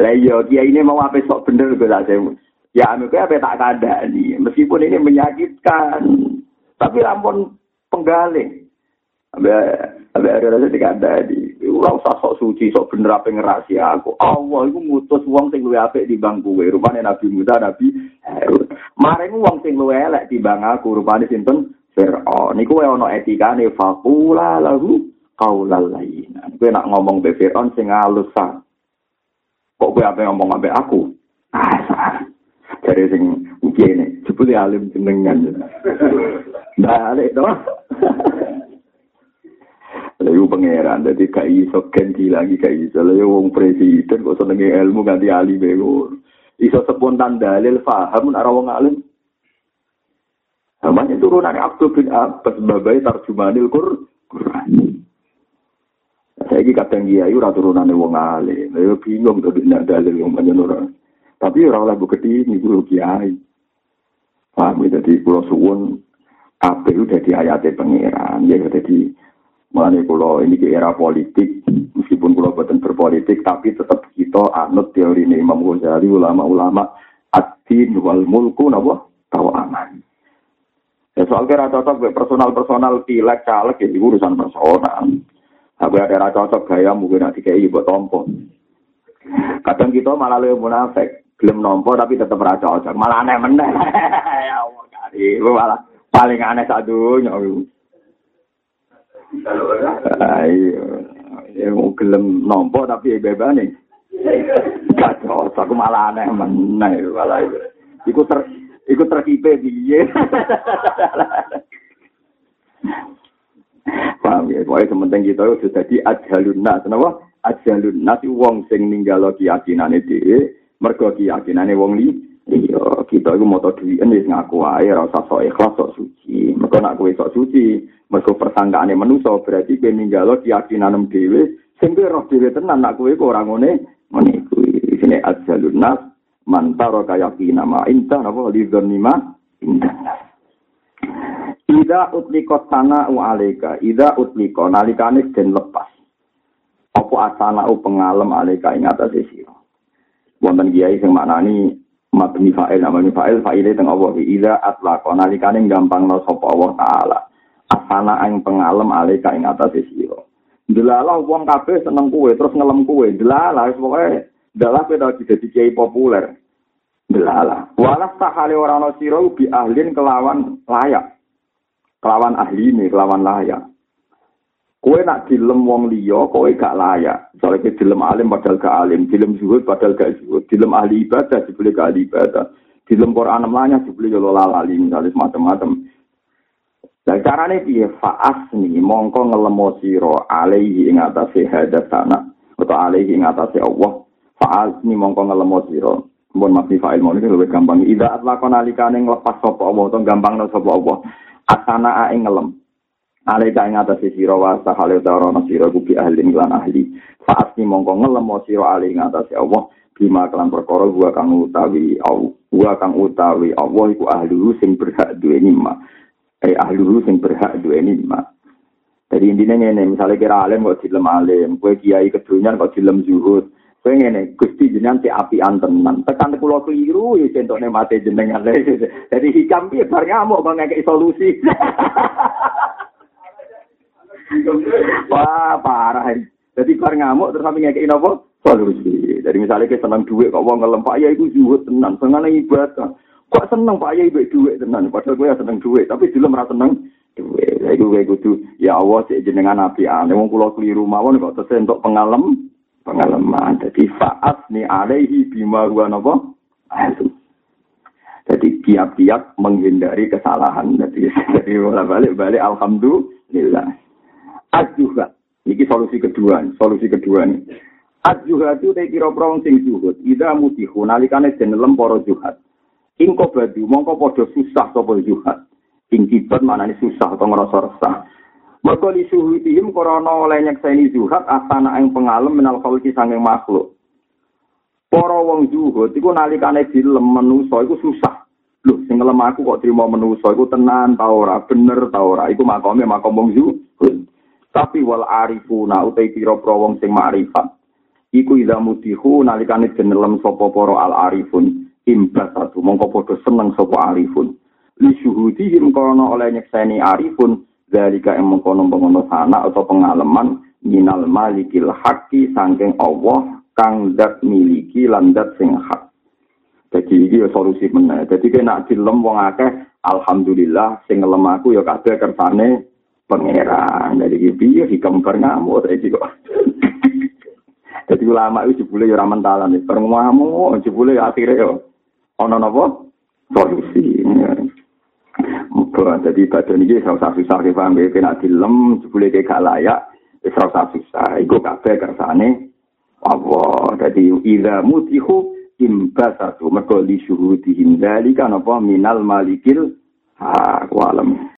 Lah iya, dia ini mau apa sok bener lah saya. Ya anu kayak apa tak ada nih. Meskipun ini menyakitkan. Tapi ampun penggaling. Abe ada rasa tidak ada di. Ulang sok suci, sok bener apa ngerasi aku. Allah itu mutus uang sing luwe apik di bangku. Rupanya Nabi Musa, Nabi Harun. Maring uang sing luwe elek di bang aku. Rupanya sinten Fir'aun. Niku ono etika nih. Fakula lalu kaulal lain. Gue nak ngomong be Fir'aun sing Kok gue apa ngomong abe aku? Ah. Dari sing uki ini, jebule alim jenengan. Balik dong. Lalu pangeran, jadi gak iso ganti lagi gak iso. Lalu wong presiden kok senengi ilmu ganti alim bego. Iso spontan dalil faham arah wong alim. Namanya turunan Abdul bin Abbas babai tarjumanil Quran. Saiki kadang kiai ora turunane wong alim. Lha bingung to nek dalil wong panjenengan. Tapi ora oleh bukti ini guru kiai. Paham ya, jadi pulau suwun kabeh udah di ayatnya pangeran. Ya jadi Mulane kula ini ke era politik, meskipun kula boten berpolitik, tapi tetap kita anut teori ini Imam Ghazali, ulama-ulama ad-din wal mulku napa tahu aman. Ya soal kira cocok personal-personal pilek caleg ya urusan personal. Aku ada cocok gaya mungkin nanti kayak ibu tompo. Kadang kita malah lebih munafik, belum nompo tapi tetap ra cocok. Malah aneh meneh. ya Allah kali, malah paling aneh satu nyawa. Ayo, ya mau gelem nompo tapi ya bebas nih. Gak cocok, aku malah aneh meneh, malah itu. Iku ter, iku terkipe piye. Paham ya, pokoknya sementing kita itu jadi ajalun nas, kenapa? Ajalun nas wong sing ninggalo keyakinane dhewe, mergo keyakinane wong li. Iya, kita itu mau duit ini ngaku aja, rasa sok ikhlas, sok suci. Mereka nak kue sok suci, mereka persangkaan manusia berarti kue ninggalo keyakinan dewe, sehingga roh dewe tenan nak kue orang ngone menikui. Di sini ajalun nas, mantaro kayakinan ma inta, apa lidon nima indah nas. Ida utliko sana u aleka, ida utliko nalikane den lepas. Apa asana u pengalem aleka ing atas sira. Wonten kiai sing maknani mabni fa'il namanya fa'il fa'ile teng Allah ida atlaqa nalikane gampang no sapa Allah taala. Asana ing pengalem aleka ing atas sira. Delalah wong kabeh seneng kuwe terus ngelem kuwe. Delalah wis pokoke dalah kowe dadi kiai populer. Delalah. Walas sahale ora ana sira bi ahlin kelawan layak. kelawan ahli ini, kelawan layak. Kue nak dilem wong liya, kowe gak layak. Soalnya dilem alim padahal gak alim, dilem zuhud padahal gak zuhud, dilem ahli ibadah dibeli gak ahli ibadah, dilem Quran namanya dibeli yo lali misalnya macam-macam. Nah carane piye faas nih mongko ngelemo sira alaihi ing atase hadat sana atau alaihi ing atase Allah. Faas nih mongko ngelemo sira. Mun mati fa'il mau ini lebih gampang. Ida atlakon alikane nglepas sapa Allah atau gampang sapa Allah. asana ae ngelem alika ing atas sira wa sahale ana sira kuwi ahli lan ahli. Saat ni mongko ngelem sira ali ing atas Allah bima kelan perkara gua kang utawi gua kang utawi Allah iku ahli sing berhak duwe nikmat. Eh ahli sing berhak duwe nikmat. Jadi intinya ini, misalnya kira alim kok dilem alim, kue kiai kedunyan kok dilem zuhud, kue ngene, gusti jenengan si api tekan kulo keliru, ya contohnya mati jenengan. Jadi hikam bar ngamuk bang ngekek solusi. Wah, parah. Jadi bar ngamuk terus sampe ngekek nopo? Solusi. Jadi misalnya kita seneng duit kok wong ngelem Pak ya iku zuhud tenan, seneng ibadah. Kok seneng Pak ya ibu duit tenan, padahal gue ya seneng duit, tapi dilem ra seneng duit. Iku gue kudu ya Allah sik jenengan api ane wong kula keliru mawon kok tesih entuk pengalem pengalaman. Jadi faat ni alaihi bima huwa napa? Jadi tiap-tiap menghindari kesalahan. Jadi, jadi balik-balik alhamdulillah. Ajuha. Ini solusi kedua. Solusi kedua nih. Ajuha itu teh kira prong sing zuhud. Ida mutihu nalikane den lemporo juhat. Ingko badu mongko padha susah sapa juhat. Ing kibat manane susah atau ngerasa resah. Mergo li suhudihim korona oleh nyekseni zuhat asana ing pengalem menal khalqi sanging makhluk. Para wong zuhud iku nalikane dilem manusa iku susah. Lho sing ngelem aku kok trimo manusa iku tenan ta ora bener ta ora iku makome makom wong zuhud. Tapi wal arifuna utai pira-pira sing makrifat. Iku ida mutihu nalikane jenelem sapa para al arifun imbasatu mongko padha seneng sapa arifun. Li syuhudihim korona oleh nyekseni arifun Zalika yang mengkono-mengkono sana atau pengalaman minal malikil haki sangking Allah kang dat miliki landat sing hak. Jadi ini solusi mana. Jadi kena dilem wong akeh, alhamdulillah sing ngelem aku ya kabeh kersane pangeran. Jadi iki ya hikam ngamuk tadi kok. Jadi ulama itu jebule ya ora mentalan, perngamu jebule ya akhire yo ana napa solusi. Muga jadi badan ini ora usah susah paham ya kena dilem jebule ke gak layak wis ora usah susah. Iku kabeh kersane Allah. Jadi ida mutihu imbasatu mergo li syuhudihim dalika napa minal malikil ha alam